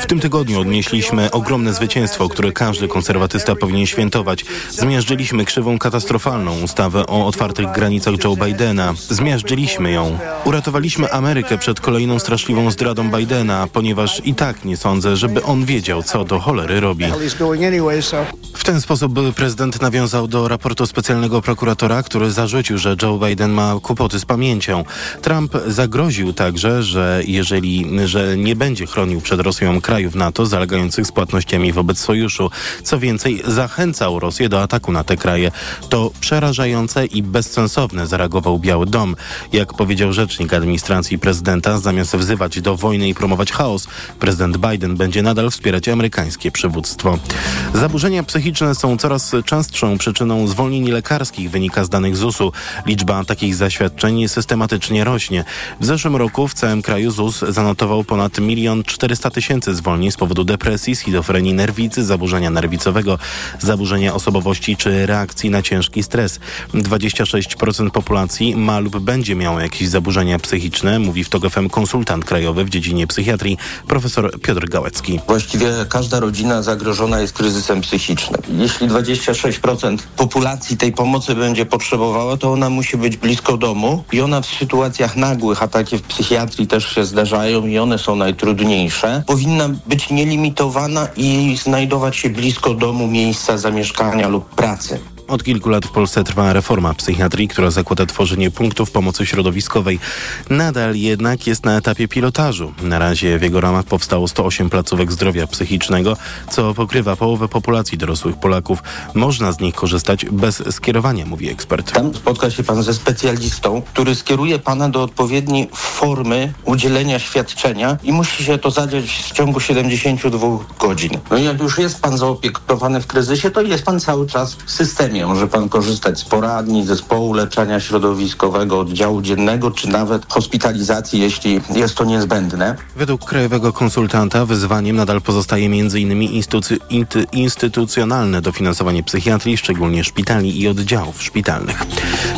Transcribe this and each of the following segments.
W tym tygodniu odnieśliśmy ogromne zwycięstwo, które każdy konserwatysta powinien świętować. Zmiażdżyliśmy krzywą katastrofalną ustawę o otwartych granicach Joe Bidena. Zmiażdżyliśmy ją. Uratowaliśmy Amerykę przed kolejną straszliwą zdradą Bidena, ponieważ i tak nie sądzę, żeby on wiedział, co do cholery robi. W ten sposób były prezydent nawiązał do raportu specjalnego prokuratora, który zarzucił, że Joe Biden ma kłopoty z pamięcią. Trump zagroził także, że jeżeli że nie będzie chronił przed Rosją krajów NATO zalegających z płatnościami wobec sojuszu. Co więcej, zachęcał Rosję do ataku na te kraje. To przerażające i bezsensowne, zareagował Biały Dom. Jak powiedział rzecznik administracji prezydenta, zamiast wzywać do wojny i promować chaos, prezydent Biden będzie nadal wspierać amerykańskie przywództwo. Zaburzenia psychiczne są coraz częstszą przyczyną zwolnień lekarskich, wynika z danych ZUS-u. Liczba takich zaświadczeń systematycznie rośnie. W zeszłym roku w całym kraju ZUS zanotował ponad milion 400 tysięcy zwolnień z powodu depresji, schizofrenii nerwicy, zaburzenia nerwicowego, zaburzenia osobowości czy reakcji na ciężki stres. 26% populacji ma lub będzie miało jakieś zaburzenia psychiczne, mówi w TOG FM konsultant krajowy w dziedzinie psychiatrii profesor Piotr Gałecki. Właściwie każda rodzina zagrożona jest kryzysem psychicznym. Jeśli 26% populacji tej pomocy będzie potrzebowała, to ona musi być blisko domu i ona w sytuacjach nagłych, a takie w psychiatrii też się zdarzają i one są najtrudniejsze, powinna być nielimitowana i znajdować się blisko domu, miejsca zamieszkania lub pracy. Od kilku lat w Polsce trwa reforma psychiatrii, która zakłada tworzenie punktów pomocy środowiskowej. Nadal jednak jest na etapie pilotażu. Na razie w jego ramach powstało 108 placówek zdrowia psychicznego, co pokrywa połowę populacji dorosłych Polaków. Można z nich korzystać bez skierowania, mówi ekspert. Tam spotka się pan ze specjalistą, który skieruje pana do odpowiedniej formy udzielenia świadczenia i musi się to zadziać w ciągu 72 godzin. No i jak już jest pan zaopiekowany w kryzysie, to jest pan cały czas w systemie. Może pan korzystać z poradni, zespołu leczenia środowiskowego, oddziału dziennego, czy nawet hospitalizacji, jeśli jest to niezbędne. Według krajowego konsultanta wyzwaniem nadal pozostaje m.in. Instytucy, inty, instytucjonalne dofinansowanie psychiatrii, szczególnie szpitali i oddziałów szpitalnych.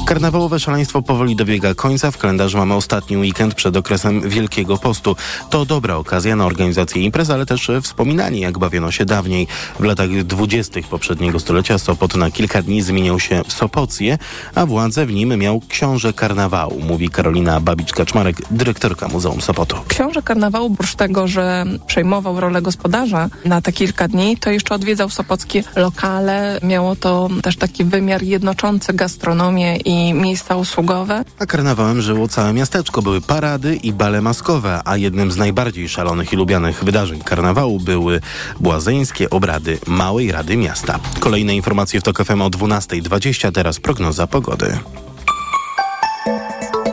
Karnawałowe szaleństwo powoli dobiega końca. W kalendarzu mamy ostatni weekend przed okresem Wielkiego Postu. To dobra okazja na organizację imprez, ale też wspominanie, jak bawiono się dawniej. W latach dwudziestych poprzedniego stulecia Sopot na kilka dni zmieniał się w Sopocję, a władzę w nim miał książę karnawału, mówi Karolina Babicz-Kaczmarek, dyrektorka Muzeum Sopotu. Książę karnawału, oprócz tego, że przejmował rolę gospodarza na te kilka dni, to jeszcze odwiedzał sopockie lokale. Miało to też taki wymiar jednoczący gastronomię i miejsca usługowe. A karnawałem żyło całe miasteczko. Były parady i bale maskowe, a jednym z najbardziej szalonych i lubianych wydarzeń karnawału były błazeńskie obrady Małej Rady Miasta. Kolejne informacje w TOK FM o 12.20, teraz prognoza pogody.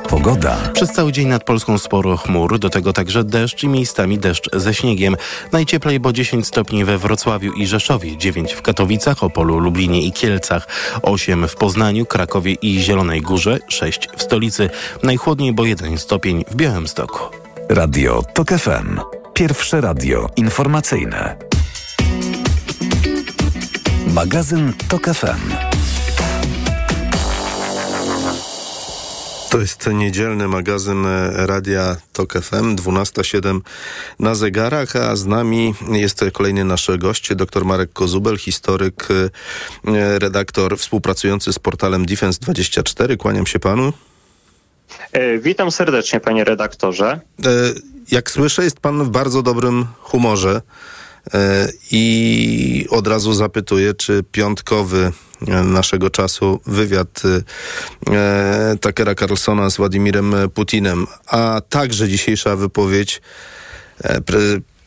Pogoda. Przez cały dzień nad Polską sporo chmur, do tego także deszcz i miejscami deszcz ze śniegiem. Najcieplej, bo 10 stopni we Wrocławiu i Rzeszowie, 9 w Katowicach, Opolu, Lublinie i Kielcach, 8 w Poznaniu, Krakowie i Zielonej Górze, 6 w stolicy. Najchłodniej, bo 1 stopień w Białymstoku. Radio TOK FM. Pierwsze radio informacyjne. Magazyn TOK FM. To jest niedzielny magazyn Radia TOK FM, 12.07 na zegarach, a z nami jest kolejny nasz gość, dr Marek Kozubel, historyk, redaktor współpracujący z portalem Defense24. Kłaniam się panu. Witam serdecznie, panie redaktorze. Jak słyszę, jest pan w bardzo dobrym humorze i od razu zapytuję, czy piątkowy naszego czasu wywiad e, Takera Carlsona z Władimirem Putinem, a także dzisiejsza wypowiedź e, pre,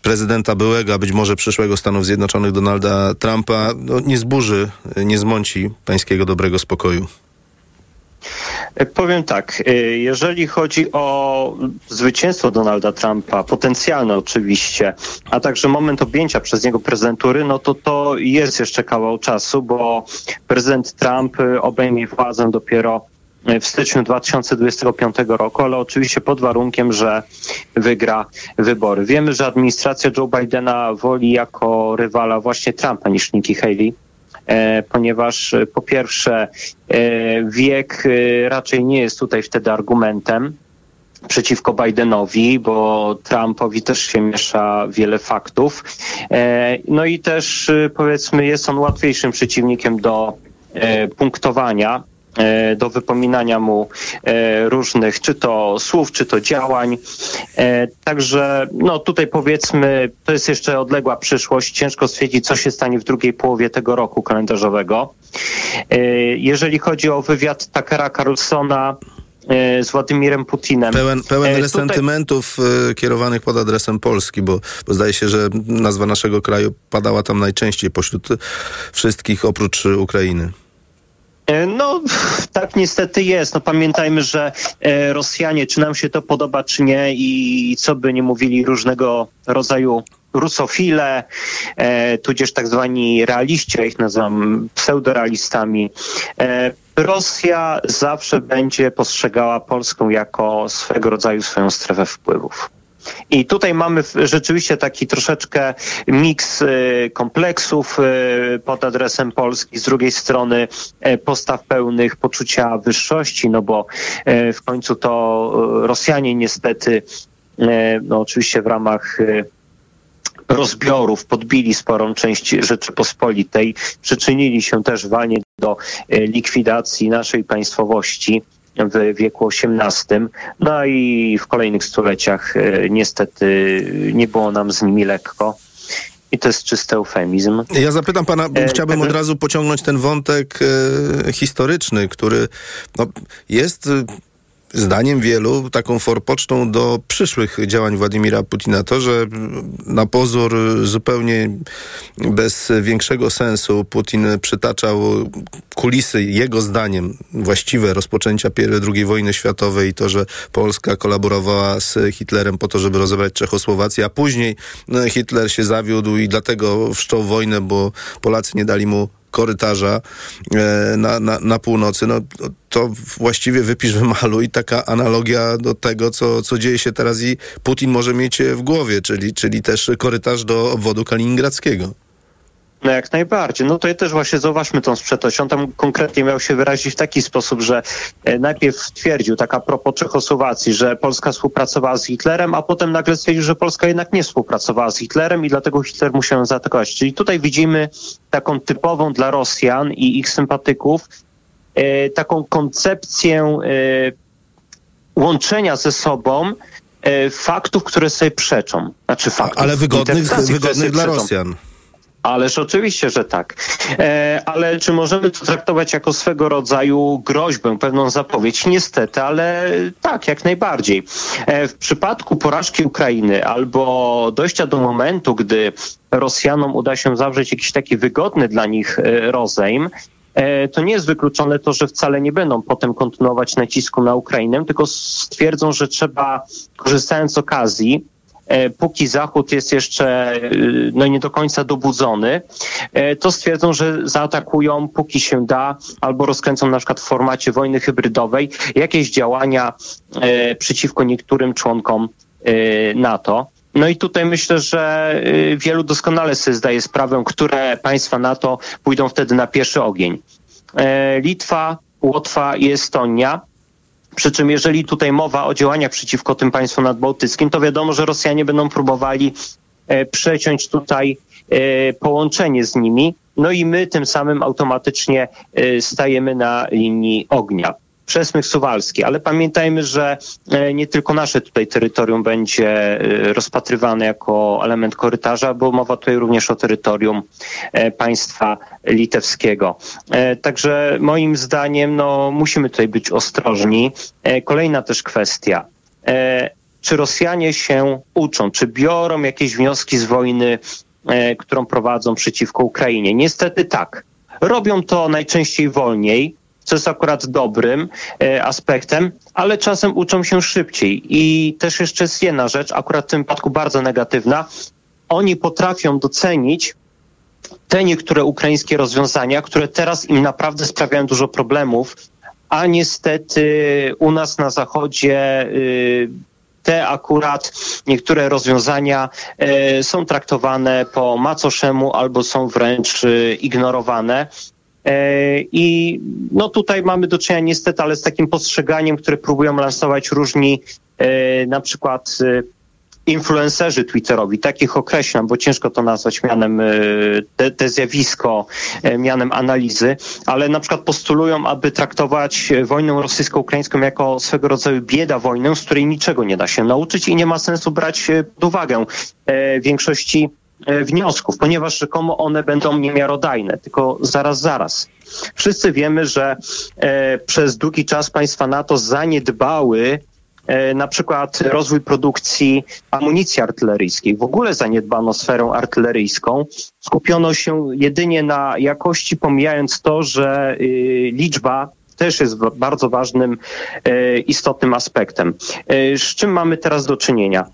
prezydenta byłego, a być może przyszłego Stanów Zjednoczonych Donalda Trumpa no, nie zburzy, nie zmąci pańskiego dobrego spokoju. Powiem tak, jeżeli chodzi o zwycięstwo Donalda Trumpa, potencjalne oczywiście, a także moment objęcia przez niego prezydentury, no to to jest jeszcze kawał czasu, bo prezydent Trump obejmie władzę dopiero w styczniu 2025 roku, ale oczywiście pod warunkiem, że wygra wybory. Wiemy, że administracja Joe Bidena woli jako rywala właśnie Trumpa niż Nikki Haley ponieważ po pierwsze wiek raczej nie jest tutaj wtedy argumentem. przeciwko Bidenowi, bo Trumpowi też się miesza wiele faktów. E, no i też powiedzmy jest on łatwiejszym przeciwnikiem do e, punktowania e, do wypominania mu różnych, czy to słów, czy to działań. Także no tutaj powiedzmy, to jest jeszcze odległa przyszłość. Ciężko stwierdzić, co się stanie w drugiej połowie tego roku kalendarzowego. Jeżeli chodzi o wywiad Takera Carlsona, E, z Władimirem Putinem. Pełen, pełen e, resentymentów Tutaj... kierowanych pod adresem Polski, bo, bo zdaje się, że nazwa naszego kraju padała tam najczęściej pośród wszystkich oprócz Ukrainy. E, no, tak niestety jest. No, pamiętajmy, że Rosjanie, czy nam się to podoba, czy nie, i co by nie mówili różnego rodzaju rusofile, e, tudzież tak zwani realiści, ja ich nazywam pseudorealistami, e, Rosja zawsze będzie postrzegała Polską jako swego rodzaju swoją strefę wpływów. I tutaj mamy rzeczywiście taki troszeczkę miks y, kompleksów y, pod adresem Polski, z drugiej strony y, postaw pełnych poczucia wyższości, no bo w końcu to Rosjanie niestety, no oczywiście w ramach rozbiorów podbili sporą część Rzeczypospolitej, przyczynili się też walnie do likwidacji naszej państwowości w wieku XVIII. No i w kolejnych stuleciach e, niestety nie było nam z nimi lekko. I to jest czysty eufemizm. Ja zapytam pana, bo e, chciałbym od razu pociągnąć ten wątek e, historyczny, który no, jest zdaniem wielu taką forpocztą do przyszłych działań Władimira Putina. To, że na pozór zupełnie bez większego sensu Putin przytaczał kulisy, jego zdaniem, właściwe rozpoczęcia II wojny światowej i to, że Polska kolaborowała z Hitlerem po to, żeby rozebrać Czechosłowację, a później no, Hitler się zawiódł i dlatego wszczął wojnę, bo Polacy nie dali mu korytarza e, na, na, na północy, no to właściwie wypisz, wymaluj taka analogia do tego, co, co dzieje się teraz i Putin może mieć w głowie, czyli, czyli też korytarz do obwodu kaliningradzkiego. No jak najbardziej. No to też właśnie zauważmy tą sprzeczność. On tam konkretnie miał się wyrazić w taki sposób, że e, najpierw twierdził, tak a propos Czechosłowacji, że Polska współpracowała z Hitlerem, a potem nagle stwierdził, że Polska jednak nie współpracowała z Hitlerem i dlatego Hitler musiał ją zaatakować. Czyli tutaj widzimy taką typową dla Rosjan i ich sympatyków e, taką koncepcję e, łączenia ze sobą faktów, które sobie przeczą. Znaczy faktów, Ale wygodnych, wygodnych dla przeczą. Rosjan. Ależ oczywiście, że tak. E, ale czy możemy to traktować jako swego rodzaju groźbę, pewną zapowiedź? Niestety, ale tak, jak najbardziej. E, w przypadku porażki Ukrainy albo dojścia do momentu, gdy Rosjanom uda się zawrzeć jakiś taki wygodny dla nich e, rozejm, e, to nie jest wykluczone to, że wcale nie będą potem kontynuować nacisku na Ukrainę, tylko stwierdzą, że trzeba, korzystając z okazji, póki Zachód jest jeszcze e, no, nie do końca dobudzony, e, to stwierdzą, że zaatakują póki się da albo rozkręcą na przykład w formacie wojny hybrydowej jakieś działania przeciwko niektórym członkom NATO. No i tutaj myślę, że wielu doskonale sobie zdaje sprawę, które państwa NATO pójdą wtedy na pierwszy ogień. Litwa, Łotwa i Estonia przy czym jeżeli tutaj mowa o działaniach przeciwko tym państwom nadbałtyckim, to wiadomo, że Rosjanie będą próbowali e, przeciąć tutaj e, połączenie z nimi, no i my tym samym automatycznie e, stajemy na linii ognia. Przesmych Suwalski, ale pamiętajmy, że e, nie tylko nasze tutaj terytorium będzie e, rozpatrywane jako element korytarza, bo mowa tutaj również o terytorium e, państwa litewskiego. Także moim zdaniem no, musimy tutaj być ostrożni. Kolejna też kwestia. Czy Rosjanie się uczą, czy biorą jakieś wnioski z wojny, którą prowadzą przeciwko Ukrainie? Niestety tak. Robią to najczęściej wolniej, co jest akurat dobrym e, aspektem, ale czasem uczą się szybciej. I też jeszcze jest jedna rzecz, akurat w tym przypadku bardzo negatywna. Oni potrafią docenić te niektóre ukraińskie rozwiązania, które teraz im naprawdę sprawiają dużo problemów, a niestety u nas na zachodzie y, te akurat niektóre rozwiązania y, są traktowane po macoszemu albo są wręcz y, ignorowane. E, I no tutaj mamy do czynienia niestety, ale z takim postrzeganiem, które próbują lansować różni e, na przykład e, influencerzy twitterowi, takich określam, bo ciężko to nazwać mianem te, te zjawisko, mianem analizy, ale na przykład postulują, aby traktować wojnę rosyjsko-ukraińską jako swego rodzaju bieda wojnę, z której niczego nie da się nauczyć i nie ma sensu brać pod uwagę. Większości wniosków, ponieważ rzekomo one będą niemiarodajne, tylko zaraz, zaraz. Wszyscy wiemy, że e, przez długi czas państwa NATO zaniedbały E, na przykład rozwój produkcji amunicji artyleryjskiej. W ogóle zaniedbano sferę artyleryjską. Skupiono się jedynie na jakości, pomijając to, że y, liczba też jest bardzo ważnym, e, istotnym aspektem. E, z czym mamy teraz do czynienia?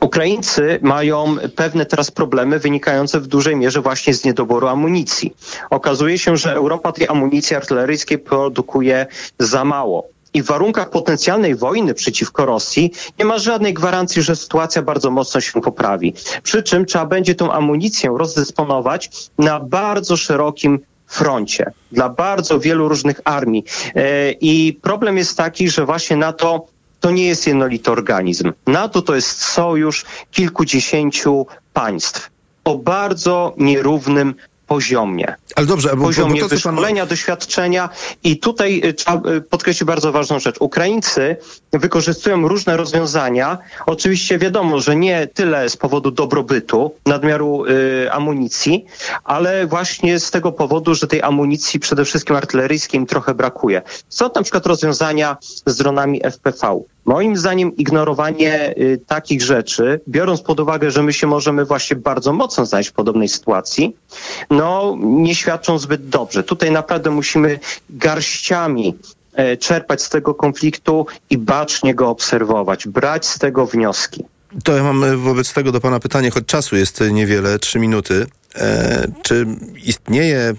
Ukraińcy mają pewne teraz problemy wynikające w dużej mierze właśnie z niedoboru amunicji. Okazuje się, że Europa tej amunicji artyleryjskiej produkuje za mało i w warunkach potencjalnej wojny przeciwko Rosji nie ma żadnej gwarancji, że sytuacja bardzo mocno się poprawi. Przy czym trzeba będzie tą amunicję rozdysponować na bardzo szerokim froncie dla bardzo wielu różnych armii. E, I problem jest taki, że właśnie NATO to nie jest jednolity organizm. NATO to jest sojusz kilkudziesięciu państw o bardzo nierównym poziomie. Ale dobrze, bo, poziomie bo to, wyszkolenia, pan... doświadczenia i tutaj y, trzeba y, podkreślić bardzo ważną rzecz. Ukraińcy wykorzystują różne rozwiązania. Oczywiście wiadomo, że nie tyle z powodu dobrobytu, nadmiaru y, amunicji, ale właśnie z tego powodu, że tej amunicji przede wszystkim artyleryjskiej trochę brakuje. Są na przykład rozwiązania z dronami FPV. Moim zdaniem ignorowanie y, takich rzeczy, biorąc pod uwagę, że my się możemy właśnie bardzo mocno znaleźć w podobnej sytuacji, no nie świadczą zbyt dobrze. Tutaj naprawdę musimy garściami e, czerpać z tego konfliktu i bacznie go obserwować, brać z tego wnioski. To ja mam e, wobec tego do Pana pytanie, choć czasu jest niewiele, trzy minuty. E, czy istnieje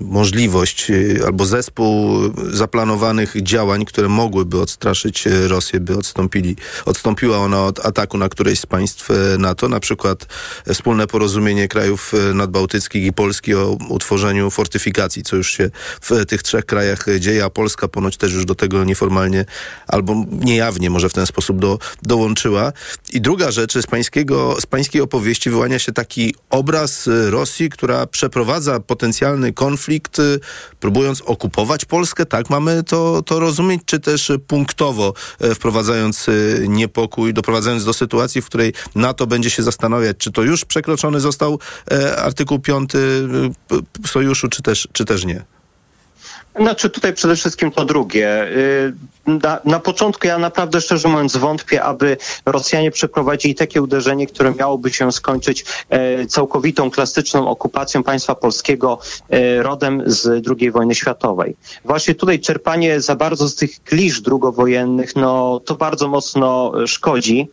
możliwość y, albo zespół zaplanowanych działań, które mogłyby odstraszyć y, Rosję, by odstąpili, odstąpiła ona od ataku na któreś z państw y, NATO, na przykład wspólne porozumienie krajów nadbałtyckich i Polski o utworzeniu fortyfikacji, co już się w tych trzech krajach dzieje, a Polska ponoć też już do tego nieformalnie albo niejawnie może w ten sposób do, dołączyła. I druga rzecz, z, pańskiego, z pańskiej opowieści wyłania się taki obraz Rosji, która przeprowadza potencjalny konflikt konflikt, y, próbując okupować Polskę, tak mamy to, to rozumieć, czy też punktowo e, wprowadzając y, niepokój, doprowadzając do sytuacji, w której NATO będzie się zastanawiać, czy to już przekroczony został e, artykuł 5 y, sojuszu, czy też, czy też nie? Znaczy tutaj przede wszystkim to drugie. Y, na, na, początku ja naprawdę szczerze mówiąc wątpię, aby Rosjanie przeprowadzili takie uderzenie, które miałoby się skończyć e, całkowitą klasyczną okupacją państwa polskiego e, rodem z II wojny światowej. Właśnie tutaj czerpanie za bardzo z tych klisz drugowojennych, no to bardzo mocno szkodzi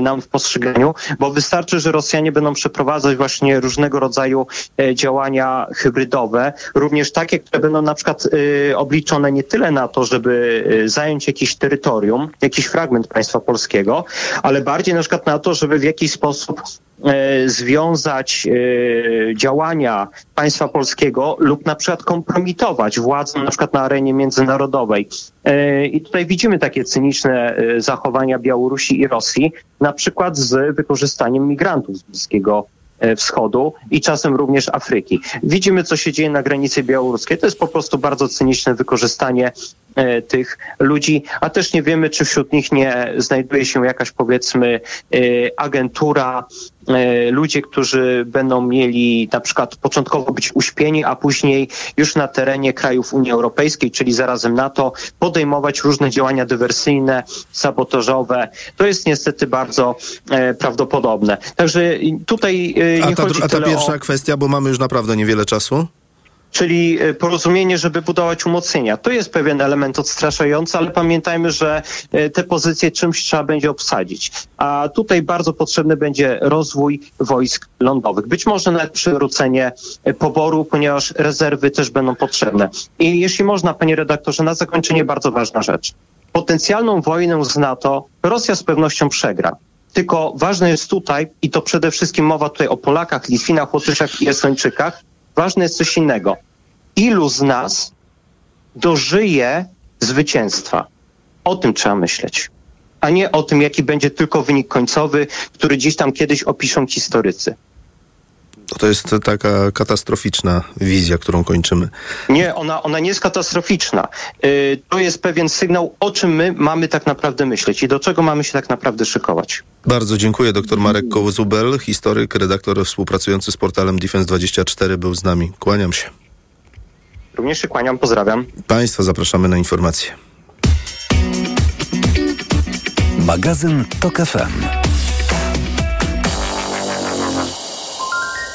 nam w postrzeganiu, bo wystarczy, że Rosjanie będą przeprowadzać właśnie różnego rodzaju e, działania hybrydowe, również takie, które będą na przykład y, obliczone nie tyle na to, żeby e, zająć jakieś terytorium, jakiś fragment państwa polskiego, ale bardziej na przykład na to, żeby w jakiś sposób E, związać e, działania państwa polskiego lub na przykład kompromitować władzę na przykład na arenie międzynarodowej. E, I tutaj widzimy takie cyniczne zachowania Białorusi i Rosji, na przykład z wykorzystaniem migrantów z Bliskiego Wschodu i czasem również Afryki. Widzimy, co się dzieje na granicy białoruskiej. To jest po prostu bardzo cyniczne wykorzystanie E, tych ludzi, a też nie wiemy, czy wśród nich nie znajduje się jakaś powiedzmy e, agentura, e, ludzie, którzy będą mieli na przykład początkowo być uśpieni, a później już na terenie krajów Unii Europejskiej, czyli zarazem NATO, podejmować różne działania dywersyjne, sabotażowe. To jest niestety bardzo prawdopodobne. Także tutaj nie a ta, chodzi A ta pierwsza o... kwestia, bo mamy już naprawdę niewiele czasu czyli e, porozumienie, żeby budować umocnienia. To jest pewien element odstraszający, ale pamiętajmy, że e, te pozycje czymś trzeba będzie obsadzić. A tutaj bardzo potrzebny będzie rozwój wojsk lądowych. Być może nawet przywrócenie e, poboru, ponieważ rezerwy też będą potrzebne. I jeśli można, panie redaktorze, na zakończenie bardzo ważna rzecz. Potencjalną wojnę z NATO Rosja z pewnością przegra. Tylko ważne jest tutaj, i to przede wszystkim mowa tutaj o Polakach, Litwinach, Łotyszach i Estończykach, ważne jest coś innego. Ilu z nas dożyje zwycięstwa? O tym trzeba myśleć. a nie o tym, jaki będzie tylko wynik końcowy, który gdzieś tam kiedyś opiszą historycy. To jest taka katastroficzna wizja, którą kończymy. Nie, ona, ona nie jest katastroficzna. Yy, to jest pewien sygnał, o czym my mamy tak naprawdę myśleć i do czego mamy się tak naprawdę szykować. Bardzo dziękuję. Dr Marek Kołzubel, historyk, redaktor współpracujący z portalem Defense24 był z nami. Kłaniam się. Również się kłaniam, pozdrawiam. Państwa zapraszamy na informacje. Magazyn TOK FM.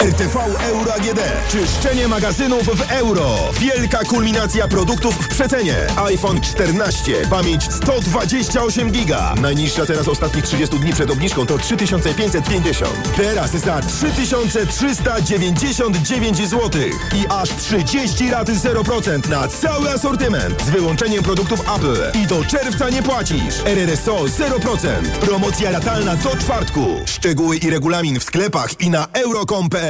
RTV Euro AGD. Czyszczenie magazynów w euro. Wielka kulminacja produktów w przecenie. iPhone 14. Pamięć 128 giga. Najniższa teraz ostatnich 30 dni przed obniżką to 3550. Teraz za 3399 zł. I aż 30 raty 0% na cały asortyment. Z wyłączeniem produktów Apple. I do czerwca nie płacisz. RRSO 0%. Promocja ratalna do czwartku. Szczegóły i regulamin w sklepach i na euro.com.pl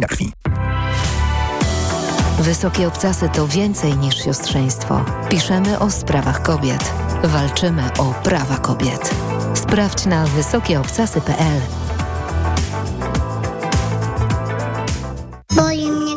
krwi. Wysokie obcasy to więcej niż siostrzeństwo. Piszemy o sprawach kobiet. Walczymy o prawa kobiet. Sprawdź na wysokieobcasy.pl. Mnie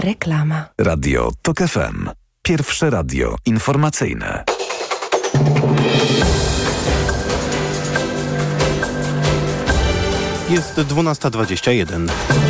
Reklama. Radio TOK FM. Pierwsze radio informacyjne. Jest 12.21.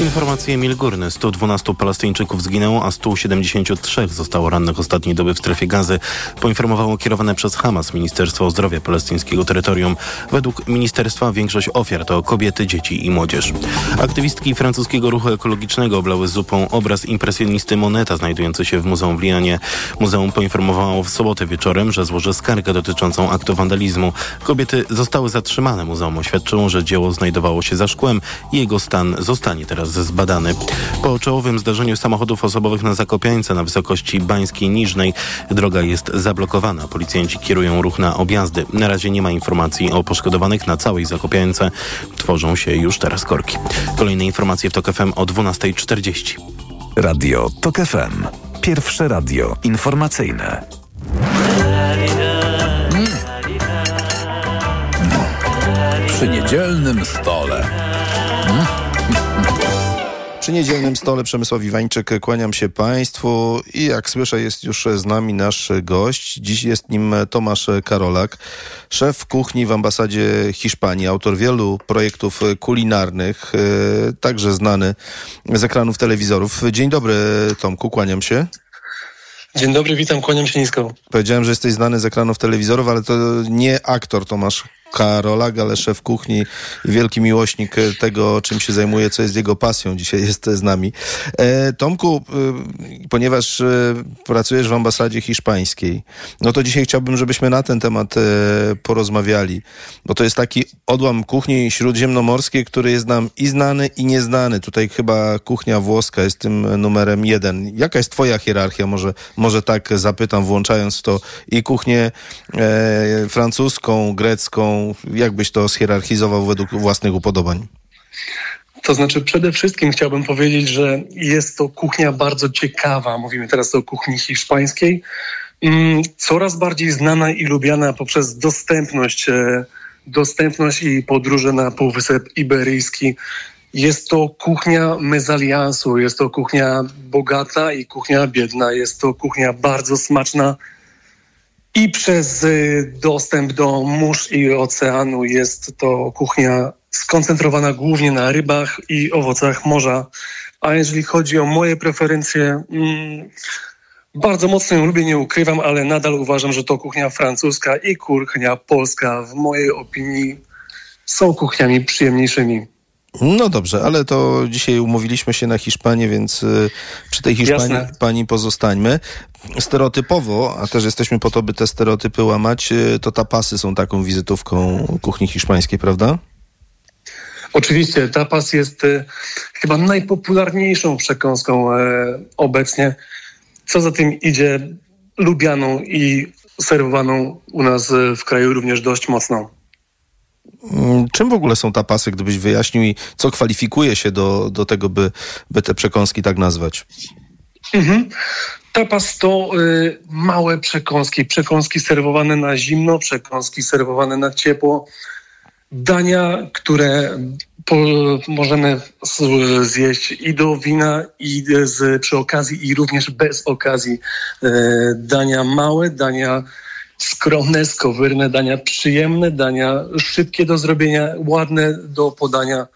Informacje Emil Górny. 112 Palestyńczyków zginęło, a 173 zostało rannych ostatniej doby w strefie gazy. Poinformowało kierowane przez Hamas Ministerstwo Zdrowia palestyńskiego terytorium. Według ministerstwa większość ofiar to kobiety, dzieci i młodzież. Aktywistki francuskiego ruchu ekologicznego oblały zupą obraz impresjonisty Moneta znajdujący się w Muzeum w Lianie. Muzeum poinformowało w sobotę wieczorem, że złoży skargę dotyczącą aktu wandalizmu. Kobiety zostały zatrzymane. Muzeum oświadczyło, że dzieło znajdowało się za szkłem i jego stan zostanie teraz zbadany. Po czołowym zdarzeniu samochodów osobowych na Zakopiańce na wysokości Bańskiej Niżnej droga jest zablokowana. Policjanci kierują ruch na objazdy. Na razie nie ma informacji o poszkodowanych na całej Zakopiańce. Tworzą się już teraz korki. Kolejne informacje w TOK FM o 12.40. Radio TOK FM. Pierwsze radio informacyjne. Przy niedzielnym stole. Hmm? Przy niedzielnym stole Przemysław Iwańczyk, kłaniam się Państwu i jak słyszę jest już z nami nasz gość. Dziś jest nim Tomasz Karolak, szef kuchni w ambasadzie Hiszpanii, autor wielu projektów kulinarnych, także znany z ekranów telewizorów. Dzień dobry Tomku, kłaniam się. Dzień dobry, witam, kłaniam się nisko. Powiedziałem, że jesteś znany z ekranów telewizorów, ale to nie aktor Tomasz Karolak, ale szef kuchni wielki miłośnik tego, czym się zajmuje, co jest jego pasją. Dzisiaj jest z nami. E, Tomku, e, ponieważ e, pracujesz w ambasadzie hiszpańskiej, no to dzisiaj chciałbym, żebyśmy na ten temat porozmawiali, bo to jest taki odłam kuchni śródziemnomorskiej, który jest nam i znany, i nieznany. Tutaj chyba kuchnia włoska jest tym numerem jeden. Jaka jest twoja hierarchia? Może, może tak zapytam, włączając w to i kuchnię e, francuską, grecką, kuchnią? Jak byś to schierarchizował według własnych upodobań? To znaczy, przede wszystkim chciałbym powiedzieć, że jest to kuchnia bardzo ciekawa. Mówimy teraz o kuchni hiszpańskiej. Mm, Coraz bardziej znana i lubiana poprzez dostępność, e, dostępność i podróże na Półwysep Iberyjski. Jest to kuchnia mezaliansu, jest to kuchnia bogata i kuchnia biedna. Jest to kuchnia bardzo smaczna i przez y, dostęp do mórz i oceanu jest to kuchnia skoncentrowana głównie na rybach i owocach morza. A jeżeli chodzi o moje preferencje, mm, bardzo mocno ją lubię, nie ukrywam, ale nadal uważam, że to kuchnia francuska i kuchnia polska w mojej opinii są kuchniami przyjemniejszymi. No dobrze, ale to dzisiaj umówiliśmy się na Hiszpanię, więc y, przy tej Hiszpanii Jasne. pani pozostańmy. Stereotypowo, a też jesteśmy po to, by te stereotypy łamać, y, to tapasy są taką wizytówką kuchni hiszpańskiej, prawda? Oczywiście tapas jest e, chyba najpopularniejszą przekąską e, obecnie. Co za tym idzie, lubianą i serwowaną u nas w kraju również dość mocno. Mm, Czym w ogóle są tapasy, gdybyś wyjaśnił i co kwalifikuje się do, do tego, by, by te przekąski tak nazwać? Mhm. Tapas to y, małe przekąski, przekąski serwowane na zimno, przekąski serwowane na ciepło. Dania, które po, możemy zjeść i do wina, i z, przy okazji, i również bez okazji. E, dania małe, dania skromne, skowyrne, dania przyjemne, dania szybkie do zrobienia, ładne do podania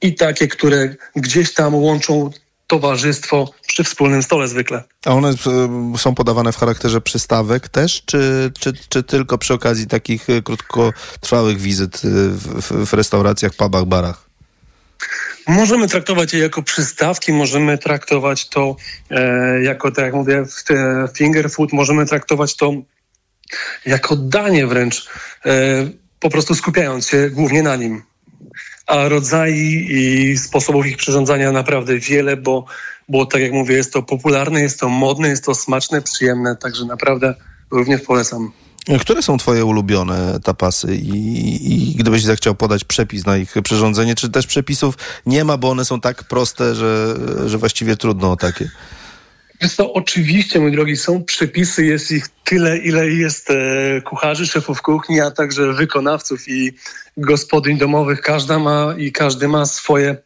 i takie, które gdzieś tam łączą towarzystwo przy wspólnym stole zwykle. A one y, są podawane w charakterze przystawek też, czy, czy, czy tylko przy okazji takich y, krótkotrwałych wizyt w, w, w restauracjach, pubach, barach? Możemy traktować je jako przystawki, możemy traktować to e, jako, tak jak mówię, finger food, możemy traktować to jako danie wręcz, e, po prostu skupiając się głównie na nim. A rodzajów i sposobów ich przyrządzania naprawdę wiele, bo, bo tak jak mówię, jest to popularne, jest to modne, jest to smaczne, przyjemne, także naprawdę również polecam. Które są twoje ulubione tapasy i, i gdybyś zechciał podać przepis na ich przyrządzenie, czy też przepisów nie ma, bo one są tak proste, że, że właściwie trudno o takie? Więc to oczywiście, mój drogi, są przepisy, jest ich tyle, ile jest e, kucharzy, szefów kuchni, a także wykonawców i gospodyń domowych. Każda ma i każdy ma swoje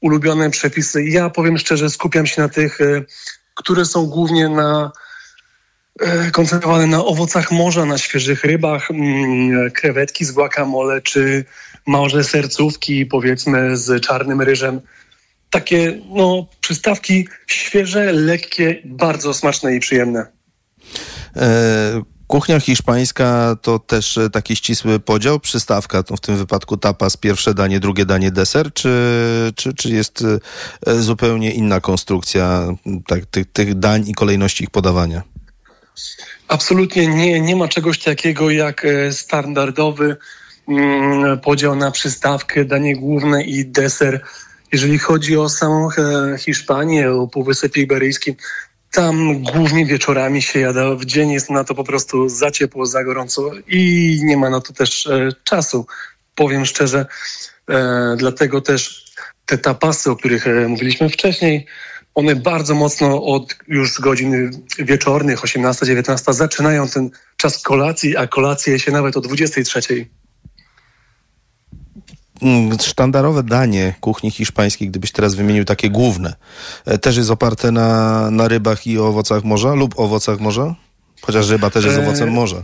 ulubione przepisy. Ja powiem szczerze, skupiam się na tych, e, które są głównie na koncentrowane na owocach morza, na świeżych rybach, mm, krewetki z guacamole, czy małże sercówki, powiedzmy, z czarnym ryżem takie no, przystawki świeże, lekkie, bardzo smaczne i przyjemne. E, kuchnia hiszpańska to też e, taki ścisły podział, przystawka, to w tym wypadku tapas, pierwsze danie, drugie danie, deser, czy, czy, czy jest e, zupełnie inna konstrukcja tak, tych, tych dań i kolejności ich podawania? Absolutnie nie, nie ma czegoś takiego jak e, standardowy mm, podział na przystawkę, danie główne i deser. Jeżeli chodzi o samą e, Hiszpanię, o Półwysep Iberyjski, tam głównie wieczorami się jada, w dzień jest na to po prostu za ciepło, za gorąco i nie ma na to też e, czasu. Powiem szczerze, dlatego też te tapasy, o których mówiliśmy wcześniej, one bardzo mocno od już godzin wieczornych, 18-19, zaczynają ten czas kolacji, a kolacja je się nawet o 23. Mm, Sztandarowe danie kuchni hiszpańskiej, gdybyś teraz wymienił takie główne, e, też jest oparte na, na rybach i owocach morza lub owocach morza? Chociaż ryba też jest E, owocem morza.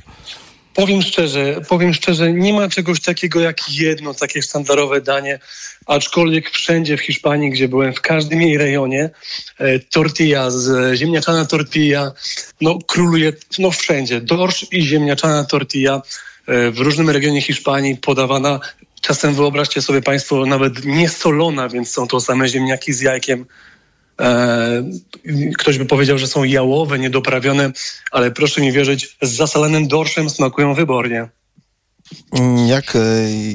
Powiem szczerze, powiem szczerze, nie ma czegoś takiego jak jedno takie sztandarowe danie, aczkolwiek wszędzie w Hiszpanii, gdzie byłem, w każdym jej rejonie, e, tortilla, z, ziemniaczana tortilla, no króluje no wszędzie. Dorsz i ziemniaczana tortilla e, w różnym regionie Hiszpanii podawana, czasem wyobraźcie sobie Państwo, nawet niesolona, więc są to same ziemniaki z jajkiem. E, ktoś by powiedział, że są jałowe, niedoprawione, ale proszę mi wierzyć, z zasalonym dorszem smakują wybornie. Jak, e,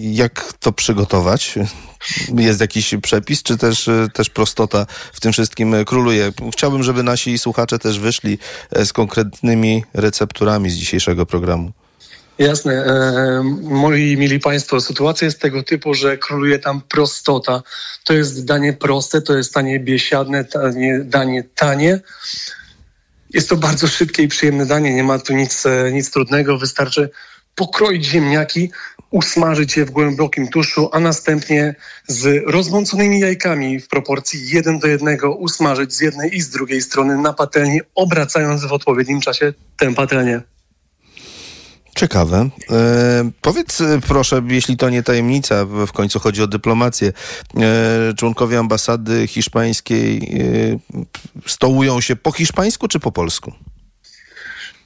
jak to przygotować? Jest jakiś przepis, czy też, e, też prostota w tym wszystkim króluje? Chciałbym, żeby nasi słuchacze też wyszli z konkretnymi recepturami z dzisiejszego programu. Jasne. E, moi mili Państwo, sytuacja jest tego typu, że króluje tam prostota. To jest danie proste, to jest danie biesiadne, danie, tanie. Jest to bardzo szybkie i przyjemne danie, nie ma tu nic, e, nic trudnego. Wystarczy pokroić ziemniaki, usmażyć je w głębokim tuszu, a następnie z rozmąconymi jajkami w proporcji 1 do 1 usmażyć z jednej i z drugiej strony na patelni, obracając w odpowiednim czasie tę patelnię. Ciekawe. E, powiedz e, proszę, jeśli to nie tajemnica, w końcu chodzi o dyplomację. E, członkowie ambasady hiszpańskiej e, stołują się po hiszpańsku czy po polsku?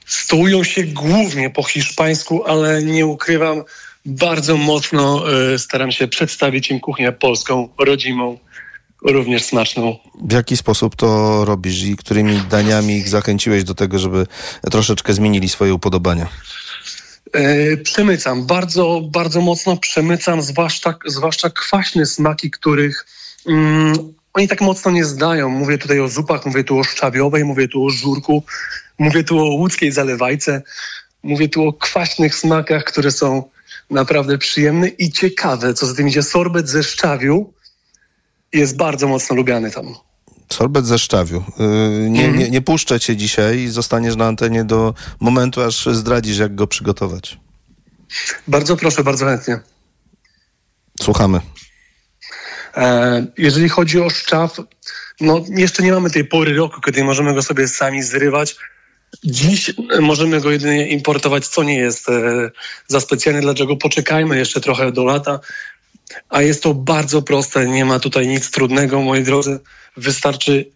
Stołują się głównie po hiszpańsku, ale nie ukrywam, bardzo mocno e, staram się przedstawić im kuchnię polską, rodzimą, również smaczną. W jaki sposób to robisz i którymi daniami ich zachęciłeś do tego, żeby troszeczkę zmienili swoje upodobania? E, przemycam, bardzo, bardzo mocno przemycam, zwłaszcza, zwłaszcza kwaśne smaki, których mm, oni tak mocno nie zdają. Mówię tutaj o zupach, mówię tu o szczawiowej, mówię tu o żurku, mówię tu o łódzkiej zalewajce, mówię tu o kwaśnych smakach, które są naprawdę przyjemne i ciekawe. Co za tym idzie, sorbet ze szczawiu jest bardzo mocno lubiany tam. Sorbet ze szczawiu. Yy, nie, Mhm. nie, nie puszczę cię dzisiaj i zostaniesz na antenie do momentu, aż zdradzisz, jak go przygotować. Bardzo proszę, bardzo chętnie. Słuchamy. E, Jeżeli chodzi o szczaw, no jeszcze nie mamy tej pory roku, kiedy możemy go sobie sami zrywać. Dziś możemy go jedynie importować, co nie jest e, za specjalne, dlaczego poczekajmy jeszcze trochę do lata. A jest to bardzo proste, nie ma tutaj nic trudnego, moi drodzy. Wystarczy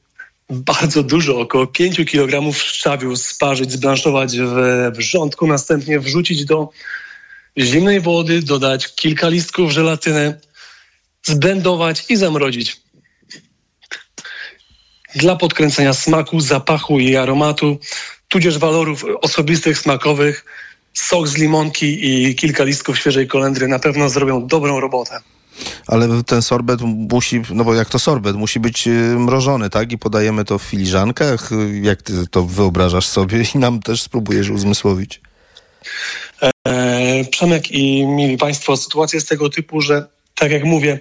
bardzo dużo, około 5 kg szczawiu sparzyć, zblanszować w wrzątku, następnie wrzucić do zimnej wody, dodać kilka listków żelatyny, zblendować i zamrozić. Dla podkręcenia smaku, zapachu i aromatu, tudzież walorów osobistych, smakowych, sok z limonki i kilka listków świeżej kolendry na pewno zrobią dobrą robotę. Ale ten sorbet musi, no bo jak to sorbet, musi być y, mrożony, tak? I podajemy to w filiżankach. Jak ty to wyobrażasz sobie i nam też spróbujesz uzmysłowić? E, Przemek i mili Państwo, sytuacja jest tego typu, że tak jak mówię,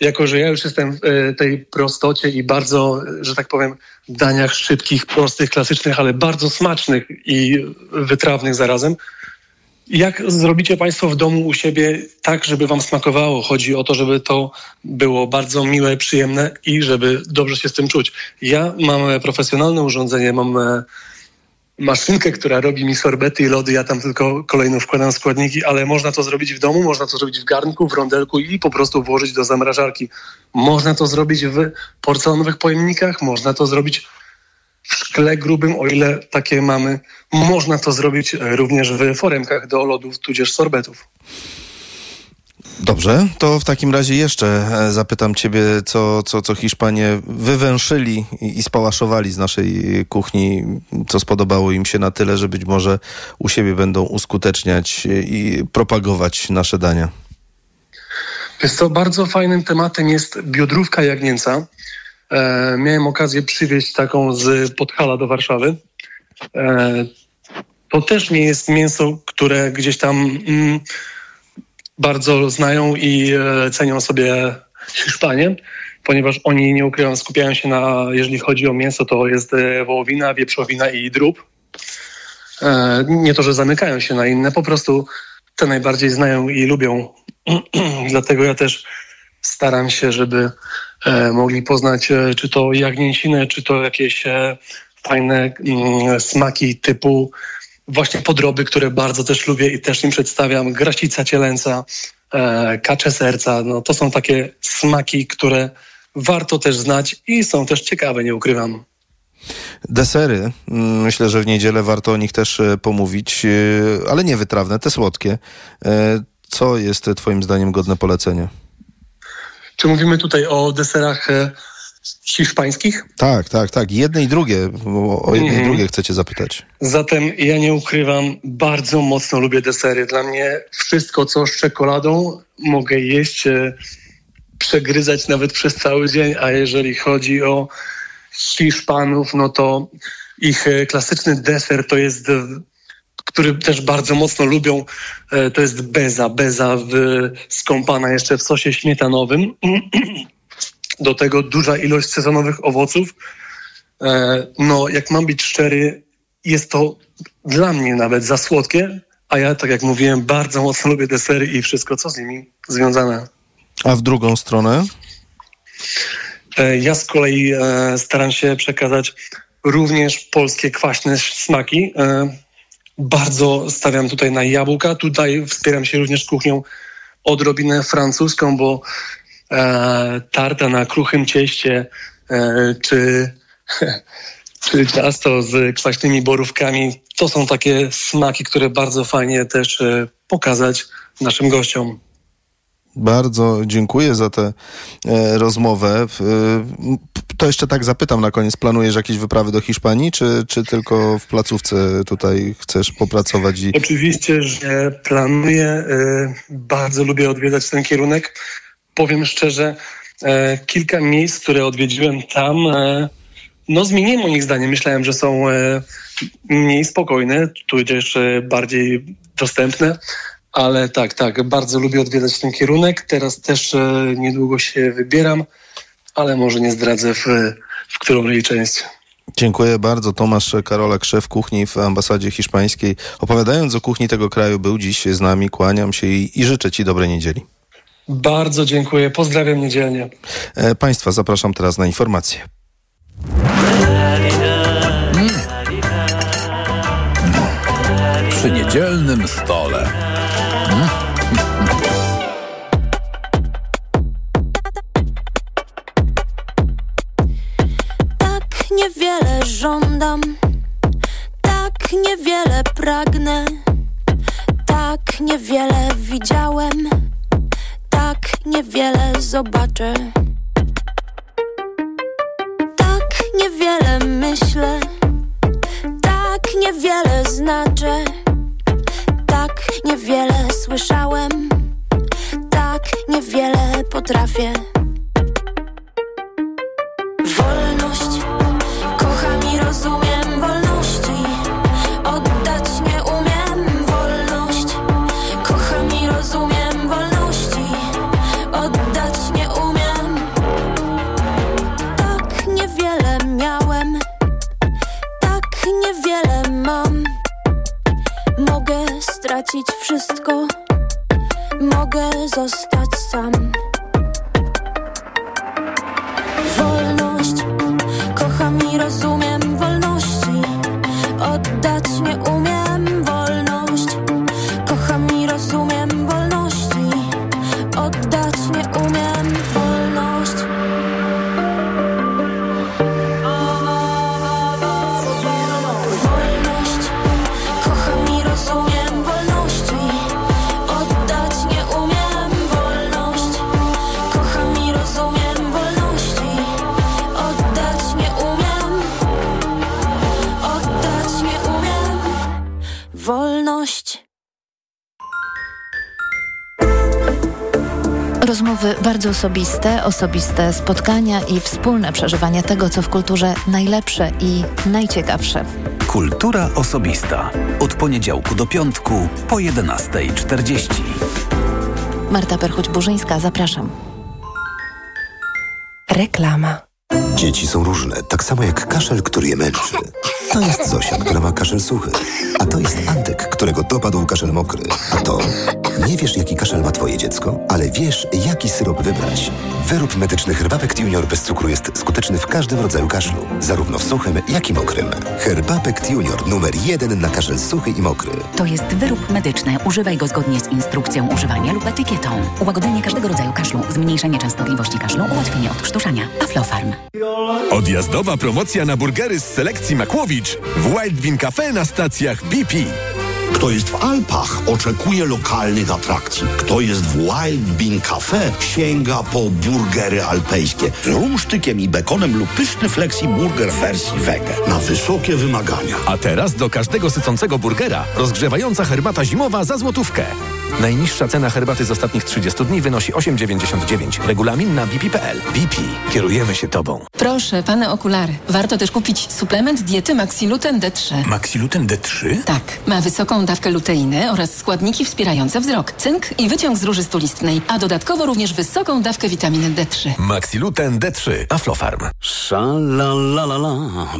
jako że ja już jestem w e, tej prostocie i bardzo, że tak powiem, w daniach szybkich, prostych, klasycznych, ale bardzo smacznych i wytrawnych zarazem. Jak zrobicie Państwo w domu u siebie tak, żeby Wam smakowało? Chodzi o to, żeby to było bardzo miłe, przyjemne i żeby dobrze się z tym czuć. Ja mam profesjonalne urządzenie, mam e, maszynkę, która robi mi sorbety i lody, ja tam tylko kolejno wkładam składniki, ale można to zrobić w domu, można to zrobić w garnku, w rondelku i po prostu włożyć do zamrażarki. Można to zrobić w porcelanowych pojemnikach, można to zrobić w szkle grubym, o ile takie mamy. Można to zrobić e, również w foremkach do lodów, tudzież sorbetów. Dobrze, to w takim razie jeszcze e, zapytam ciebie, co, co, co Hiszpanie wywęszyli i, i spałaszowali z naszej kuchni, co spodobało im się na tyle, że być może u siebie będą uskuteczniać i propagować nasze dania. Jest to bardzo fajnym tematem jest biodrówka jagnięca. E, miałem okazję przywieźć taką z Podhala do Warszawy. E, to też nie jest mięso, które gdzieś tam mm, bardzo znają i e, cenią sobie Hiszpanie, ponieważ oni nie ukrywają, skupiają się na, jeżeli chodzi o mięso, to jest e, wołowina, wieprzowina i drób. E, nie to, że zamykają się na inne, po prostu te najbardziej znają i lubią. Dlatego ja też staram się, żeby mogli poznać e, czy to jagnięcinę, czy to jakieś e, fajne mm, smaki typu właśnie podroby, które bardzo też lubię i też im przedstawiam. Grasica cielęca, e, kacze serca. No, to są takie smaki, które warto też znać i są też ciekawe, nie ukrywam. Desery, mm, myślę, że w niedzielę warto o nich też e, pomówić, e, ale nie wytrawne, te słodkie. E, Co jest e, twoim zdaniem godne polecenia? Czy mówimy tutaj o deserach e, hiszpańskich? Tak, tak, tak. Jedne i drugie. O jedne i Mhm. drugie chcę cię zapytać. Zatem ja nie ukrywam, bardzo mocno lubię desery. Dla mnie wszystko, co z czekoladą, mogę jeść, e, przegryzać nawet przez cały dzień, a jeżeli chodzi o Hiszpanów, no to ich e, klasyczny deser to jest, który też bardzo mocno lubią, e, to jest beza. Beza w, skąpana jeszcze w sosie śmietanowym. Do tego duża ilość sezonowych owoców. E, no, jak mam być szczery, jest to dla mnie nawet za słodkie, a ja, tak jak mówiłem, bardzo mocno lubię desery i wszystko, co z nimi związane. A w drugą stronę? E, Ja z kolei staram się przekazać również polskie kwaśne smaki. Bardzo stawiam tutaj na jabłka. Tutaj wspieram się również kuchnią odrobinę francuską, bo e, tarta na kruchym cieście e, czy, czy ciasto z kwaśnymi borówkami to są takie smaki, które bardzo fajnie też e, pokazać naszym gościom. Bardzo dziękuję za tę e, rozmowę. E, to jeszcze tak zapytam na koniec. Planujesz jakieś wyprawy do Hiszpanii, czy, czy tylko w placówce tutaj chcesz popracować? I... Oczywiście, że planuję. y, Bardzo lubię odwiedzać ten kierunek. Powiem szczerze, e, kilka miejsc, które odwiedziłem tam, e, no zmieniłem moim zdaniem. Myślałem, że są mniej spokojne, tudzież bardziej dostępne. Ale tak, tak, bardzo lubię odwiedzać ten kierunek. Teraz też niedługo się wybieram, ale może nie zdradzę w, w którą jej część. Dziękuję bardzo. Tomasz Karolak, szef kuchni w ambasadzie hiszpańskiej. Opowiadając o kuchni tego kraju, był dziś z nami. Kłaniam się i, i życzę Ci dobrej niedzieli. Bardzo dziękuję. Pozdrawiam niedzielnie. E, państwa zapraszam teraz na informacje. Przy niedzielnym stole. Wolność. Rozmowy bardzo osobiste, osobiste spotkania i wspólne przeżywanie tego, co w kulturze najlepsze i najciekawsze. Kultura osobista. Od poniedziałku do piątku po 11.40. Marta Perchuć-Burzyńska, zapraszam. Reklama. Dzieci są różne, tak samo jak kaszel, który je męczy. To jest Zosia, która ma kaszel suchy. A to jest Antek, którego dopadł kaszel mokry. A to... Nie wiesz, jaki kaszel ma twoje dziecko, ale wiesz, jaki syrop wybrać. Wyrób medyczny Herbapekt Junior bez cukru jest skuteczny w każdym rodzaju kaszlu. Zarówno w suchym, jak i mokrym. Herbapekt Junior numer jeden na kaszel suchy i mokry. To jest wyrób medyczny. Używaj go zgodnie z instrukcją używania lub etykietą. Ułagodzenie każdego rodzaju kaszlu, zmniejszenie częstotliwości kaszlu, ułatwienie odkrztuszania. Aflofarm. Odjazdowa promocja na burgery z selekcji Makłowicz w Wild Bean Cafe na stacjach BP. Kto jest w Alpach, oczekuje lokalnych atrakcji. Kto jest w Wild Bean Cafe, sięga po burgery alpejskie z rumsztykiem i bekonem lub pyszny flexi burger wersji wege. Na wysokie wymagania. A teraz do każdego sycącego burgera rozgrzewająca herbata zimowa za złotówkę. Najniższa cena herbaty z ostatnich 30 dni wynosi 8,99. Regulamin na bp.pl. BP. Kierujemy się Tobą. Proszę, pane okulary. Warto też kupić suplement diety Maxiluten D3. Maxiluten D3? Tak. Ma wysoką dawkę luteiny oraz składniki wspierające wzrok, cynk i wyciąg z róży stulistnej, a dodatkowo również wysoką dawkę witaminy D3. Maxiluten D3. Aflofarm. Szalalalala,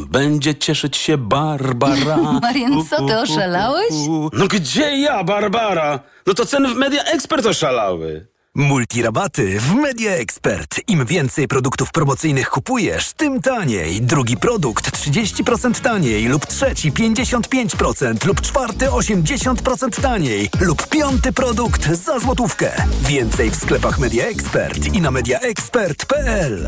będzie cieszyć się Barbara. Marian, co ty oszalałeś? No gdzie ja, Barbara? No to ceny w Media Expert oszalały. Multirabaty w Media Expert. Im więcej produktów promocyjnych kupujesz, tym taniej. Drugi produkt 30% taniej lub trzeci 55% lub czwarty 80% taniej lub piąty produkt za złotówkę. Więcej w sklepach Media Expert i na mediaexpert.pl.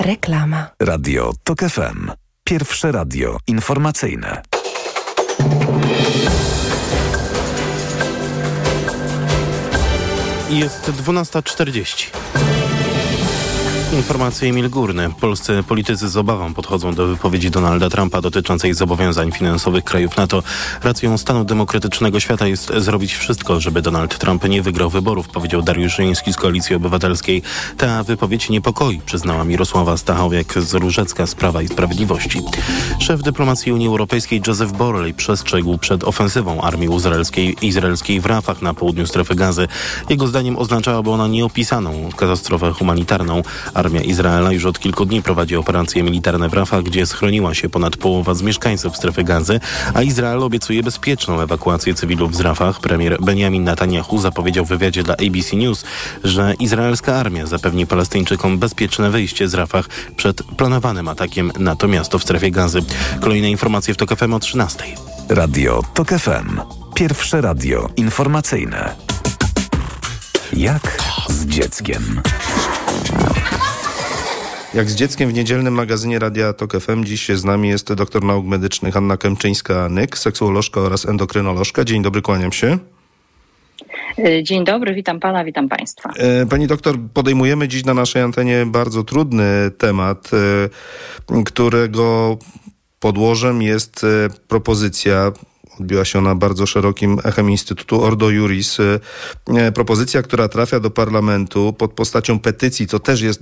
Reklama. Radio TOK FM. Pierwsze radio informacyjne. Jest 12.40. Informacje Emil Górny. Polscy politycy z obawą podchodzą do wypowiedzi Donalda Trumpa dotyczącej zobowiązań finansowych krajów NATO. Racją stanu demokratycznego świata jest zrobić wszystko, żeby Donald Trump nie wygrał wyborów, powiedział Dariusz Żyński z Koalicji Obywatelskiej. Ta wypowiedź niepokoi, przyznała Mirosława Stachowiak z Różecka z Prawa i Sprawiedliwości. Szef dyplomacji Unii Europejskiej Joseph Borrell przestrzegł przed ofensywą armii izraelskiej, izraelskiej w Rafach na południu strefy gazy. Jego zdaniem oznaczałaby ona nieopisaną katastrofę humanitarną. Armia Izraela już od kilku dni prowadzi operacje militarne w Rafah, gdzie schroniła się ponad połowa z mieszkańców strefy gazy, a Izrael obiecuje bezpieczną ewakuację cywilów z Rafah. Premier Benjamin Netanyahu zapowiedział w wywiadzie dla ABC News, że izraelska armia zapewni Palestyńczykom bezpieczne wyjście z Rafah przed planowanym atakiem na to miasto w strefie gazy. Kolejne informacje w TOK FM o 13. Radio TOK FM. Pierwsze radio informacyjne. Jak z dzieckiem? Jak z dzieckiem w niedzielnym magazynie Radia Tok FM dziś z nami jest doktor nauk medycznych Hanna Kęczyńska-Nyk, seksuolożka oraz endokrynolożka. Dzień dobry, kłaniam się. Dzień dobry, witam pana, witam państwa. E, Pani doktor, podejmujemy dziś na naszej antenie bardzo trudny temat, e, którego podłożem jest e, propozycja odbiła się ona bardzo szerokim echem Instytutu Ordo Juris. E, Propozycja, która trafia do parlamentu pod postacią petycji, co też jest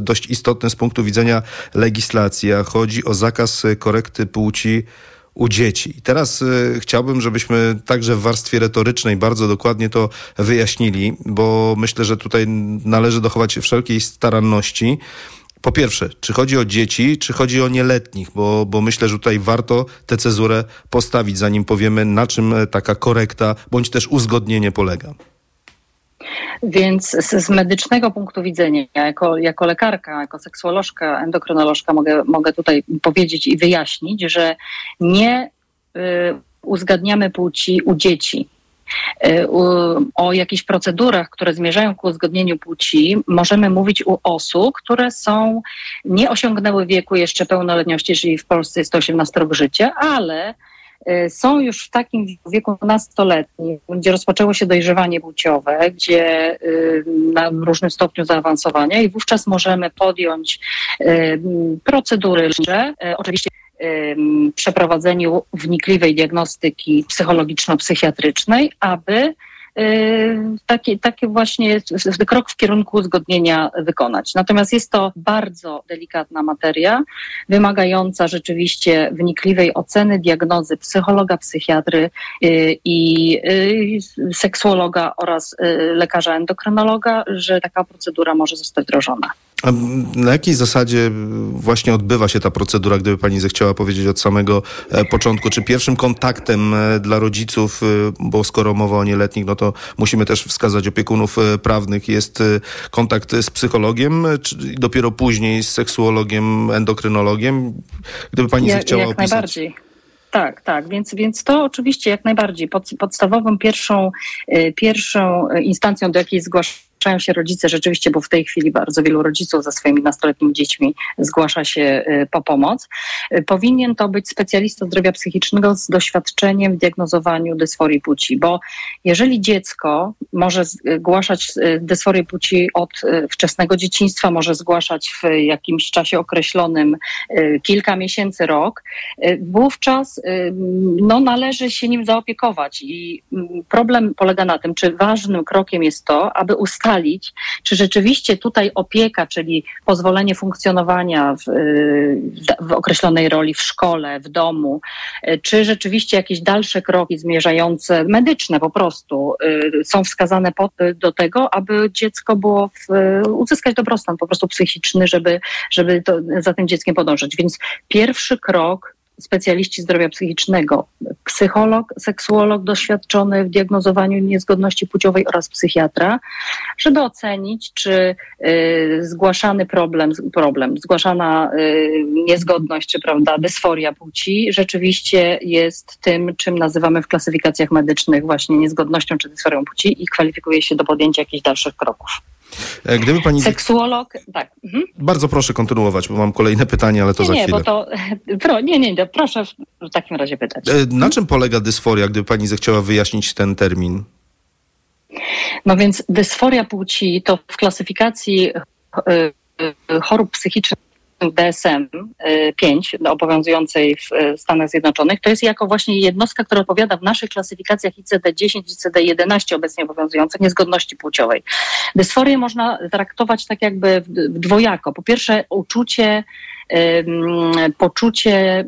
dość istotne z punktu widzenia legislacji, a chodzi o zakaz korekty płci u dzieci. I teraz y, chciałbym, żebyśmy także w warstwie retorycznej bardzo dokładnie to wyjaśnili, bo myślę, że tutaj należy dochować wszelkiej staranności. Po pierwsze, czy chodzi o dzieci, czy chodzi o nieletnich, bo, bo myślę, że tutaj warto tę cezurę postawić, zanim powiemy, na czym taka korekta bądź też uzgodnienie polega. Więc z, z medycznego punktu widzenia, jako, jako lekarka, jako seksuolożka, endokrynolożka mogę, mogę tutaj powiedzieć i wyjaśnić, że nie y, uzgadniamy płci u dzieci. Y, o jakichś procedurach, które zmierzają ku uzgodnieniu płci, możemy mówić u osób, które są, nie osiągnęły wieku jeszcze pełnoletności, czyli w Polsce jest to 18 rok życia, ale y, są już w takim wieku nastoletnim, gdzie rozpoczęło się dojrzewanie płciowe, gdzie y, na różnym stopniu zaawansowania i wówczas możemy podjąć procedury, oczywiście przeprowadzeniu wnikliwej diagnostyki psychologiczno-psychiatrycznej, aby y, taki, taki właśnie krok w kierunku uzgodnienia wykonać. Natomiast jest to bardzo delikatna materia, wymagająca rzeczywiście wnikliwej oceny, diagnozy psychologa, psychiatry y, i y, seksuologa oraz lekarza endokrynologa, że taka procedura może zostać wdrożona. A na jakiej zasadzie właśnie odbywa się ta procedura, gdyby pani zechciała powiedzieć od samego e, początku? Czy pierwszym kontaktem e, dla rodziców, e, bo skoro mowa o nieletnich, no to musimy też wskazać opiekunów prawnych, jest kontakt z psychologiem, czy dopiero później z seksuologiem, endokrynologiem? Gdyby pani Jak- zechciała jak opisać. najbardziej. tak, tak. Więc, więc to oczywiście jak najbardziej. Pod, podstawową pierwszą, pierwszą instancją, do jakiej zgłasza zgłaszają się rodzice rzeczywiście, bo w tej chwili bardzo wielu rodziców ze swoimi nastoletnimi dziećmi zgłasza się y, po pomoc. Y, powinien to być specjalista zdrowia psychicznego z doświadczeniem w diagnozowaniu dysforii płci, bo jeżeli dziecko może zgłaszać y, dysforię płci od wczesnego dzieciństwa, może zgłaszać w jakimś czasie określonym kilka miesięcy, rok, wówczas no, należy się nim zaopiekować i mm, problem polega na tym, czy ważnym krokiem jest to, aby ustalić, ustalić, czy rzeczywiście tutaj opieka, czyli pozwolenie funkcjonowania w, w określonej roli w szkole, w domu, y, czy rzeczywiście jakieś dalsze kroki zmierzające, medyczne po prostu, y, są wskazane do tego, aby dziecko było w, uzyskać dobrostan po prostu psychiczny, żeby, żeby to, za tym dzieckiem podążać. Więc pierwszy krok specjaliści zdrowia psychicznego, psycholog, seksuolog doświadczony w diagnozowaniu niezgodności płciowej oraz psychiatra, żeby ocenić, czy y, zgłaszany problem, problem zgłaszana y, niezgodność, czy prawda, dysforia płci rzeczywiście jest tym, czym nazywamy w klasyfikacjach medycznych właśnie niezgodnością czy dysforią płci i kwalifikuje się do podjęcia jakichś dalszych kroków. E, gdyby pani... Seksuolog, tak. Mhm. Bardzo proszę kontynuować, bo mam kolejne pytanie, ale to nie, za nie, chwilę. Bo to, pro, nie, nie, proszę w takim razie pytać. E, na czym polega dysforia, gdyby pani zechciała wyjaśnić ten termin? No więc dysforia płci to w klasyfikacji e, chorób psychicznych DSM-5 y, obowiązującej w y, Stanach Zjednoczonych, to jest jako właśnie jednostka, która odpowiada w naszych klasyfikacjach ICD-10 i ICD-11 obecnie obowiązujących niezgodności płciowej. Dysforię można traktować tak jakby dwojako. Po pierwsze uczucie poczucie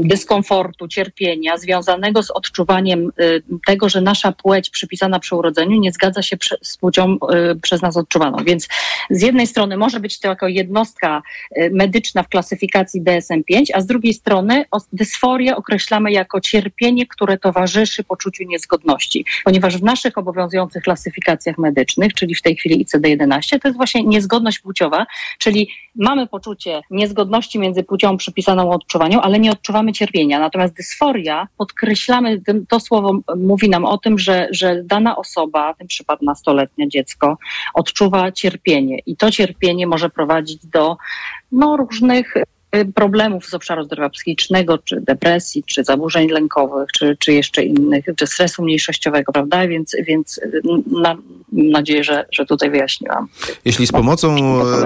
dyskomfortu, cierpienia związanego z odczuwaniem y, tego, że nasza płeć przypisana przy urodzeniu nie zgadza się z płcią y, przez nas odczuwaną. Więc z jednej strony może być to jako jednostka y, medyczna w klasyfikacji DSM-5, a z drugiej strony dysforię określamy jako cierpienie, które towarzyszy poczuciu niezgodności. Ponieważ w naszych obowiązujących klasyfikacjach medycznych, czyli w tej chwili ICD-11, to jest właśnie niezgodność płciowa, czyli mamy poczucie niezgodności niezgodności między płcią przypisaną odczuwaniu, ale nie odczuwamy cierpienia. Natomiast dysforia, podkreślamy, to słowo mówi nam o tym, że, że dana osoba, w tym przypadku nastoletnie dziecko, odczuwa cierpienie i to cierpienie może prowadzić do no, różnych problemów z obszaru zdrowia psychicznego, czy depresji, czy zaburzeń lękowych, czy, czy jeszcze innych, czy stresu mniejszościowego, prawda? Więc, więc mam nadzieję, że, że tutaj wyjaśniłam. Jeśli z pomocą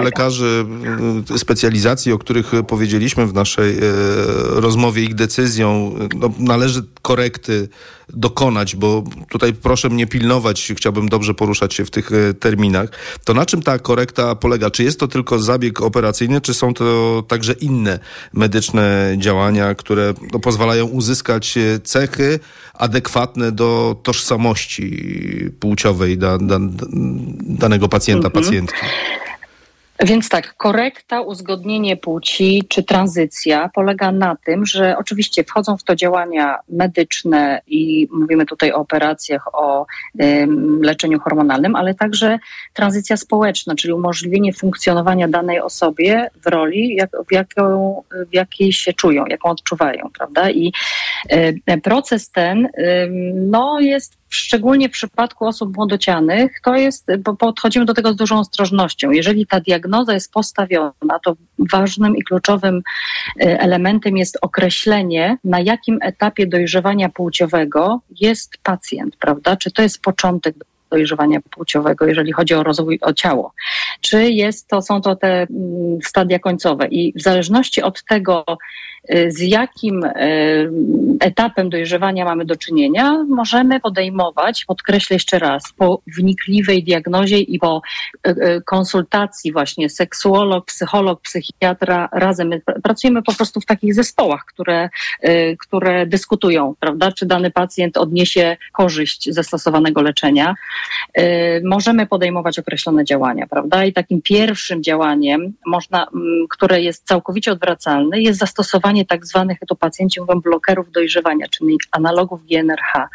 lekarzy y, specjalizacji, o których powiedzieliśmy w naszej rozmowie, ich decyzją, no, należy korekty dokonać, bo tutaj proszę mnie pilnować, chciałbym dobrze poruszać się w tych terminach, to na czym ta korekta polega? Czy jest to tylko zabieg operacyjny, czy są to także inne medyczne działania, które no, pozwalają uzyskać e, cechy adekwatne do tożsamości płciowej da, da, danego pacjenta, mhm. pacjentki? Więc tak, korekta, uzgodnienie płci czy tranzycja polega na tym, że oczywiście wchodzą w to działania medyczne i mówimy tutaj o operacjach, o ym, leczeniu hormonalnym, ale także tranzycja społeczna, czyli umożliwienie funkcjonowania danej osobie w roli, jak, w, jaką, w jakiej się czują, jaką odczuwają, prawda? I y, proces ten y, no, jest szczególnie w przypadku osób młodocianych, to jest, bo podchodzimy do tego z dużą ostrożnością. Jeżeli ta diagnoza jest postawiona, to ważnym i kluczowym e, elementem jest określenie, na jakim etapie dojrzewania płciowego jest pacjent, prawda? Czy to jest początek dojrzewania płciowego, jeżeli chodzi o rozwój, o ciało. Czy jest to, są to te mm, stadia końcowe i w zależności od tego, Y, z jakim y, etapem dojrzewania mamy do czynienia, możemy podejmować, podkreślę jeszcze raz, po wnikliwej diagnozie i po y, konsultacji właśnie seksuolog, psycholog, psychiatra razem. My pracujemy po prostu w takich zespołach, które, które dyskutują, prawda, czy dany pacjent odniesie korzyść ze stosowanego leczenia. Możemy podejmować określone działania, prawda, i takim pierwszym działaniem, można, które jest całkowicie odwracalne, jest zastosowanie stosowanie tak zwanych, to pacjenci mówią, blokerów dojrzewania, czyli analogów GNRH.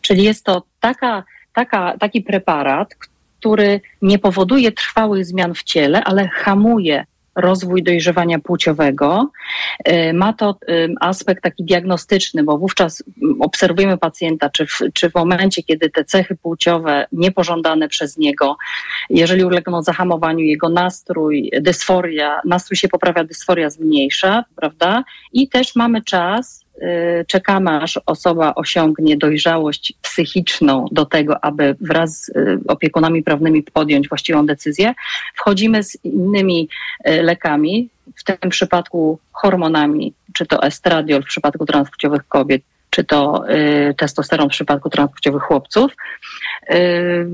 Czyli jest to taka, taka, taki preparat, który nie powoduje trwałych zmian w ciele, ale hamuje rozwój dojrzewania płciowego. Y, Ma to y, aspekt taki diagnostyczny, bo wówczas mm, obserwujemy pacjenta, czy w, czy w momencie, kiedy te cechy płciowe niepożądane przez niego, jeżeli ulegną zahamowaniu jego nastrój, dysforia, nastrój się poprawia, dysforia zmniejsza, prawda? I też mamy czas, czekamy aż osoba osiągnie dojrzałość psychiczną do tego, aby wraz z y, opiekunami prawnymi podjąć właściwą decyzję. Wchodzimy z innymi y, lekami, w tym przypadku hormonami, czy to estradiol w przypadku transpłciowych kobiet, czy to y, testosteron w przypadku transpłciowych chłopców, y,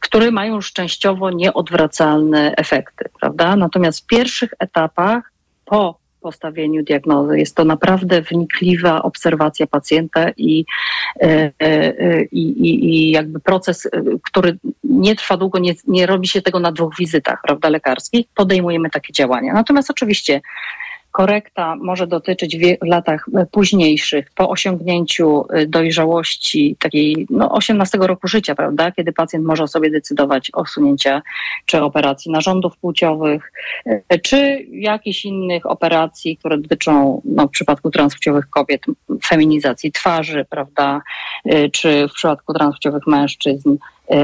które mają już częściowo nieodwracalne efekty, prawda? Natomiast w pierwszych etapach po postawieniu diagnozy jest to naprawdę wnikliwa obserwacja pacjenta i, y, y, i, i, i jakby proces, który nie trwa długo, nie, nie robi się tego na dwóch wizytach, prawda, lekarskich. Podejmujemy takie działania. Natomiast oczywiście korekta może dotyczyć w latach późniejszych, po osiągnięciu e, dojrzałości takiej no, 18 roku życia, prawda, kiedy pacjent może sobie decydować o usunięcia czy operacji narządów płciowych, e, czy jakichś innych operacji, które dotyczą no, w przypadku transpłciowych kobiet feminizacji twarzy, prawda, e, czy w przypadku transpłciowych mężczyzn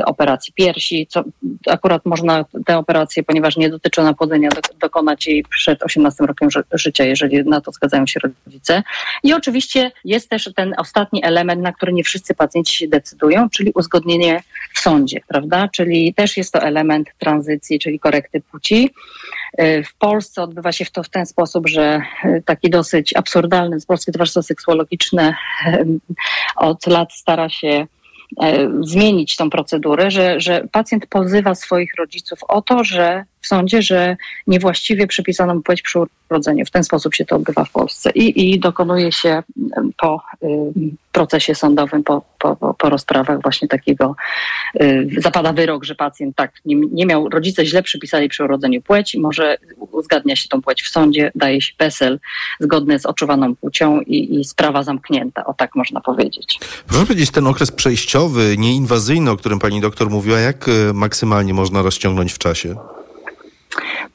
operacji piersi, co akurat można te operacje, ponieważ nie dotyczą napłodzenia, do, dokonać jej przed 18 rokiem ży- życia, jeżeli na to zgadzają się rodzice. I oczywiście jest też ten ostatni element, na który nie wszyscy pacjenci się decydują, czyli uzgodnienie w sądzie, prawda? Czyli też jest to element tranzycji, czyli korekty płci. E, W Polsce odbywa się to w ten sposób, że e, taki dosyć absurdalny Polskie Towarzystwo Seksuologiczne od lat stara się zmienić tą procedurę, że, że pacjent pozywa swoich rodziców o to, że w sądzie, że niewłaściwie przypisano mu płeć przy urodzeniu. W ten sposób się to odbywa w Polsce i, i dokonuje się em, po y, procesie sądowym, po, po, po- rozprawach właśnie takiego, y, zapada wyrok, że pacjent tak, nie, nie miał, rodzice źle przypisali przy urodzeniu płeć i może uzgadnia się tą płeć w sądzie, daje się PESEL zgodny z oczuwaną płcią i, i sprawa zamknięta, o tak można powiedzieć. Proszę powiedzieć, ten okres przejściowy, nieinwazyjny, o którym pani doktor mówiła, jak e, maksymalnie można rozciągnąć w czasie?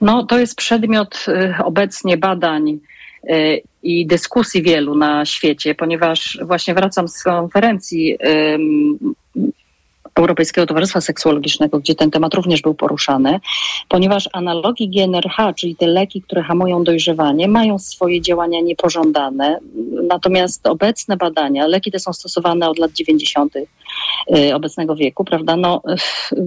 No, to jest przedmiot y, obecnie badań y, i dyskusji wielu na świecie, ponieważ właśnie wracam z konferencji Europejskiego Towarzystwa Seksuologicznego, gdzie ten temat również był poruszany, ponieważ analogi GNRH, czyli te leki, które hamują dojrzewanie, mają swoje działania niepożądane. Natomiast obecne badania, leki te są stosowane od lat 90. y, obecnego wieku, prawda? No, y,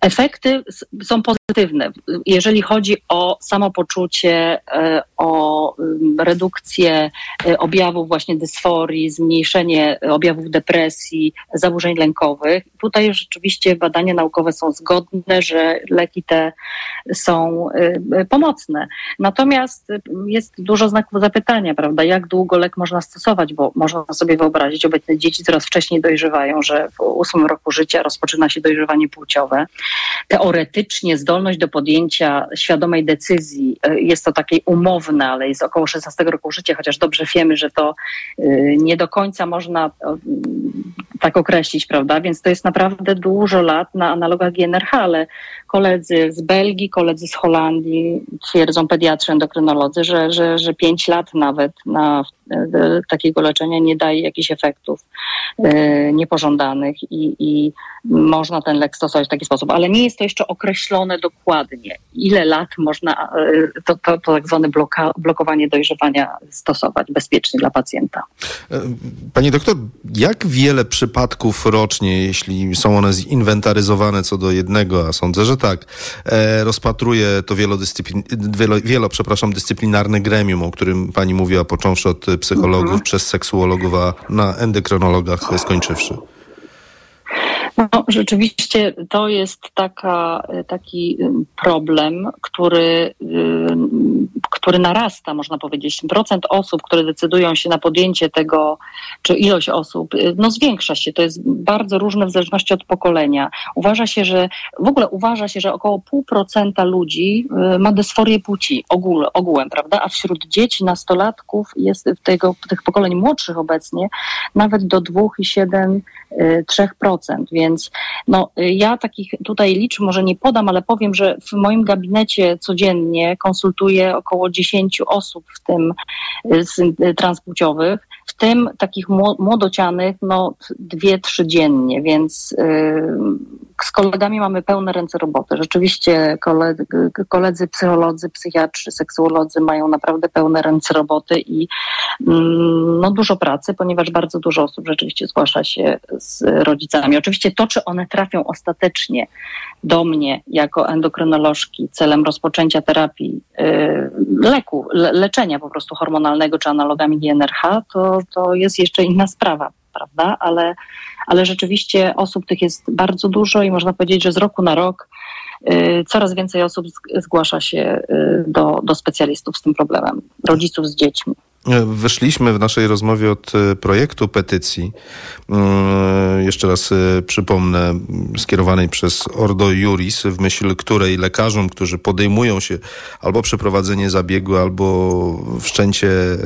efekty są pozytywne. Jeżeli chodzi o samopoczucie, y, o redukcję objawów właśnie dysforii, zmniejszenie objawów depresji, zaburzeń lękowych. Tutaj rzeczywiście badania naukowe są zgodne, że leki te są y, pomocne. Natomiast jest dużo znaków zapytania, prawda? Jak długo lek można stosować, bo można sobie wyobrazić, obecne dzieci coraz wcześniej dojrzewają, że w ósmym roku życia rozpoczyna się dojrzewanie płciowe. Teoretycznie zdolność do podjęcia świadomej decyzji y, jest to takie umowne, ale jest około 16 roku życia, chociaż dobrze wiemy, że to y, nie do końca można tak określić, prawda? Więc to jest naprawdę dużo lat na analogach GNRH, ale koledzy z Belgii, koledzy z Holandii twierdzą pediatrzy, endokrynolodzy, że, że, że 5 lat nawet na e, takiego leczenia nie daje jakichś efektów e, niepożądanych i, i można ten lek stosować w taki sposób, ale nie jest to jeszcze określone dokładnie, ile lat można e, to, to, to tak zwane bloka, blokowanie dojrzewania stosować bezpiecznie dla pacjenta. E, Pani doktor, jak wiele przypadków rocznie, jeśli są one zinwentaryzowane co do jednego, a sądzę, że tak, e, rozpatruje to wielodyscyplin, wielo, wielo, przepraszam, dyscyplinarne gremium, o którym pani mówiła, począwszy od psychologów, Mhm. przez seksuologów, a na endokrynologach skończywszy? No, rzeczywiście to jest taka, taki ym, problem, który, który narasta, można powiedzieć. Procent osób, które decydują się na podjęcie tego, czy ilość osób, y, no zwiększa się. To jest bardzo różne w zależności od pokolenia. Uważa się, że w ogóle uważa się, że około pół procenta ludzi y, ma dysforię płci ogół, ogółem, prawda? A wśród dzieci, nastolatków jest tego, tych pokoleń młodszych obecnie nawet do 2,7 3%, więc więc no, y, ja takich tutaj liczb może nie podam, ale powiem, że w moim gabinecie codziennie konsultuję około 10 osób, w tym y, transpłciowych, w tym takich mło- młodocianych, no dwie, trzy dziennie, więc y, z kolegami mamy pełne ręce roboty. Rzeczywiście koledzy, koledzy psycholodzy, psychiatrzy, seksuolodzy mają naprawdę pełne ręce roboty i mm, no, dużo pracy, ponieważ bardzo dużo osób rzeczywiście zgłasza się z rodzicami. Oczywiście to, czy one trafią ostatecznie do mnie jako endokrynolożki celem rozpoczęcia terapii y, leku, le, leczenia po prostu hormonalnego czy analogami GNRH, to, to jest jeszcze inna sprawa, prawda? Ale, ale rzeczywiście osób tych jest bardzo dużo i można powiedzieć, że z roku na rok y, coraz więcej osób zgłasza się y, do, do specjalistów z tym problemem, rodziców z dziećmi. Wyszliśmy w naszej rozmowie od e, projektu petycji, mm, jeszcze raz e, przypomnę, skierowanej przez Ordo Juris, w myśl której lekarzom, którzy podejmują się albo przeprowadzenie zabiegu, albo wszczęcie e,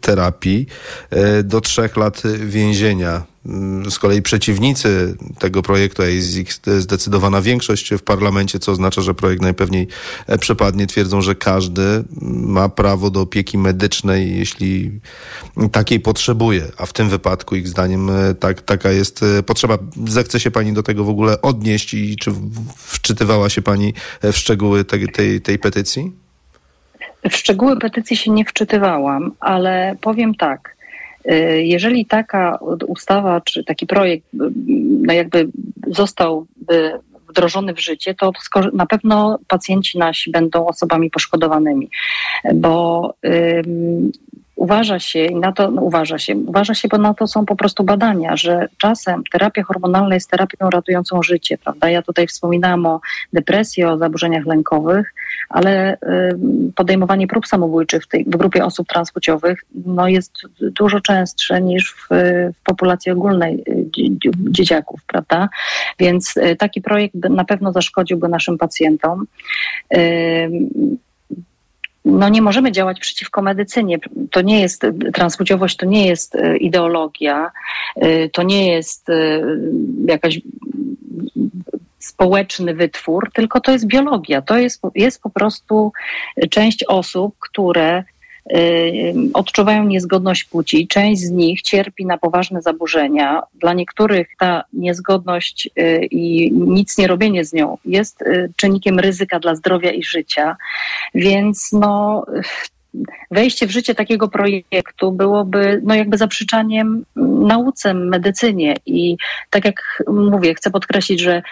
terapii, e, do trzech lat więzienia. Mm, Z kolei przeciwnicy tego projektu, a jest ich zdecydowana większość w parlamencie, co oznacza, że projekt najpewniej e, przepadnie, twierdzą, że każdy mm, ma prawo do opieki medycznej, jeśli takiej potrzebuje, a w tym wypadku ich zdaniem e, tak, taka jest e, potrzeba. Zechce się pani do tego w ogóle odnieść i czy wczytywała się pani w szczegóły tej, tej petycji? W szczegóły petycji się nie wczytywałam, ale powiem tak. Jeżeli taka ustawa czy taki projekt no jakby zostałby wdrożony w życie, to na pewno pacjenci nasi będą osobami poszkodowanymi, bo uważa się, i na to no, uważa się, uważa się, bo na to są po prostu badania, że czasem terapia hormonalna jest terapią ratującą życie, prawda? Ja tutaj wspominałam o depresji, o zaburzeniach lękowych, ale ym, podejmowanie prób samobójczych w tej w grupie osób transpłciowych no, jest dużo częstsze niż w, w populacji ogólnej y, dzie- dzie- dzieciaków, prawda? Więc y, taki projekt na pewno zaszkodziłby naszym pacjentom. Ym, no nie możemy działać przeciwko medycynie. To nie jest, transpłciowość to nie jest e, ideologia, e, to nie jest e, jakaś społeczny wytwór, tylko to jest biologia. To jest, jest po prostu część osób, które odczuwają niezgodność płci. Część z nich cierpi na poważne zaburzenia. Dla niektórych ta niezgodność y, i nic nie robienie z nią jest y, czynnikiem ryzyka dla zdrowia i życia. Więc no, wejście w życie takiego projektu byłoby no jakby zaprzeczaniem nauce, medycynie i tak jak mówię, chcę podkreślić, że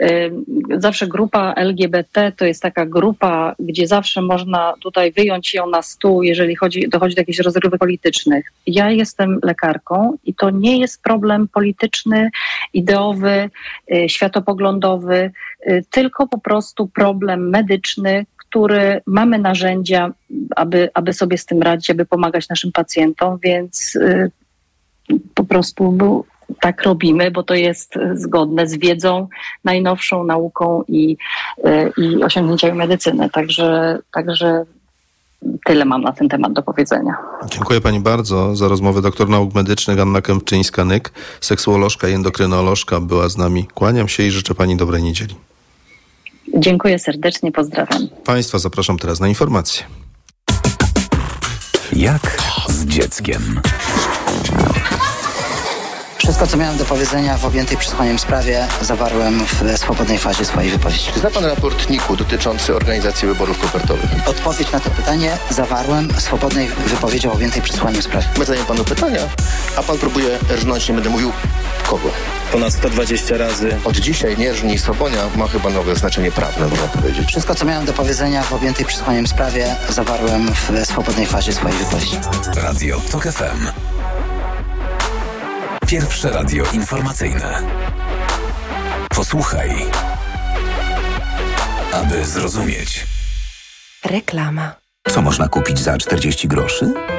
y, zawsze grupa LGBT to jest taka grupa, gdzie zawsze można tutaj wyjąć ją na stół, jeżeli chodzi, dochodzi do jakichś rozgrywek politycznych. Ja jestem lekarką i to nie jest problem polityczny, ideowy, y, światopoglądowy, y, tylko po prostu problem medyczny, który mamy narzędzia, aby, aby sobie z tym radzić, aby pomagać naszym pacjentom, więc y, po prostu tak robimy, bo to jest zgodne z wiedzą, najnowszą nauką i, y, i osiągnięciami medycyny. Także, także tyle mam na ten temat do powiedzenia. Dziękuję pani bardzo za rozmowę. Doktor nauk medycznych Anna Kępczyńska-Nyk, seksuolożka i endokrynolożka była z nami. Kłaniam się i życzę pani dobrej niedzieli. Dziękuję serdecznie, pozdrawiam. Państwa zapraszam teraz na informacje. Jak z dzieckiem? Wszystko, co miałem do powiedzenia w objętej przesłaniem sprawie, zawarłem w swobodnej fazie swojej wypowiedzi. Czy zna pan raport NIK-u dotyczący organizacji wyborów kopertowych? Odpowiedź na to pytanie zawarłem w swobodnej wypowiedzi o objętej przesłaniem sprawie. My zadaję panu pytania, a pan próbuje rżnąć, nie będę mówił kogo. Ponad 120 razy. Od dzisiaj nie rżnij Sobonia ma chyba nowe znaczenie prawne, można powiedzieć. Wszystko, co miałem do powiedzenia w objętej przesłaniem sprawie, zawarłem w swobodnej fazie swojej wypowiedzi. Radio TOK FM. Pierwsze radio informacyjne. Posłuchaj, aby zrozumieć. Reklama. Co można kupić za 40 groszy?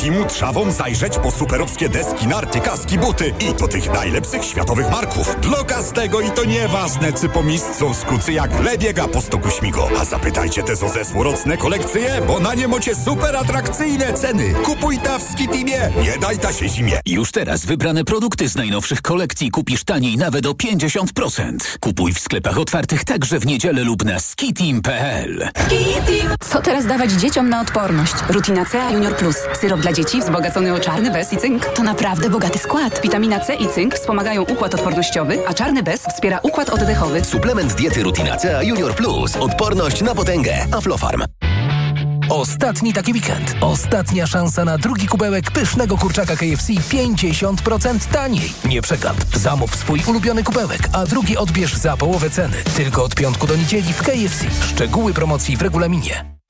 Skitimu trzawą zajrzeć po superowskie deski, narty, kaski, buty i to tych najlepszych światowych marków. Dla każdego i to nieważne, czy po miejscu skucy jak lebiega po stoku śmigo. A zapytajcie te zo zesłorocne kolekcje, bo na nie mocie super atrakcyjne ceny. Kupuj ta w Skitimie, nie daj ta się zimie. Już teraz wybrane produkty z najnowszych kolekcji kupisz taniej nawet o 50%. Kupuj w sklepach otwartych także w niedzielę lub na skitim.pl. Co teraz dawać dzieciom na odporność? Rutina C Junior Plus. Syrop dla dzieci wzbogacony o czarny bez i cynk. To naprawdę bogaty skład. Witamina C i cynk wspomagają układ odpornościowy, a czarny bez wspiera układ oddechowy. Suplement diety Rutina C Junior Plus. Odporność na potęgę. Aflofarm. Ostatni taki weekend. Ostatnia szansa na drugi kubełek pysznego kurczaka KFC 50% taniej. Nie przegap. Zamów swój ulubiony kubełek, a drugi odbierz za połowę ceny. Tylko od piątku do niedzieli w KFC. Szczegóły promocji w regulaminie.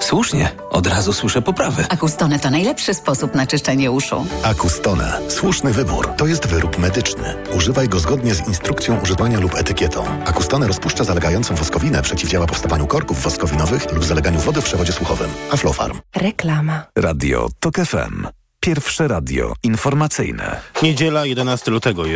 Słusznie, od razu słyszę poprawę. Acustone to najlepszy sposób na czyszczenie uszu. Acustone. Słuszny wybór. To jest wyrób medyczny. Używaj go zgodnie z instrukcją używania lub etykietą. Acustone rozpuszcza zalegającą woskowinę, przeciwdziała powstawaniu korków woskowinowych lub zaleganiu wody w przewodzie słuchowym. Aflofarm. Reklama. Radio TOK FM. Pierwsze radio informacyjne. Niedziela 11 lutego.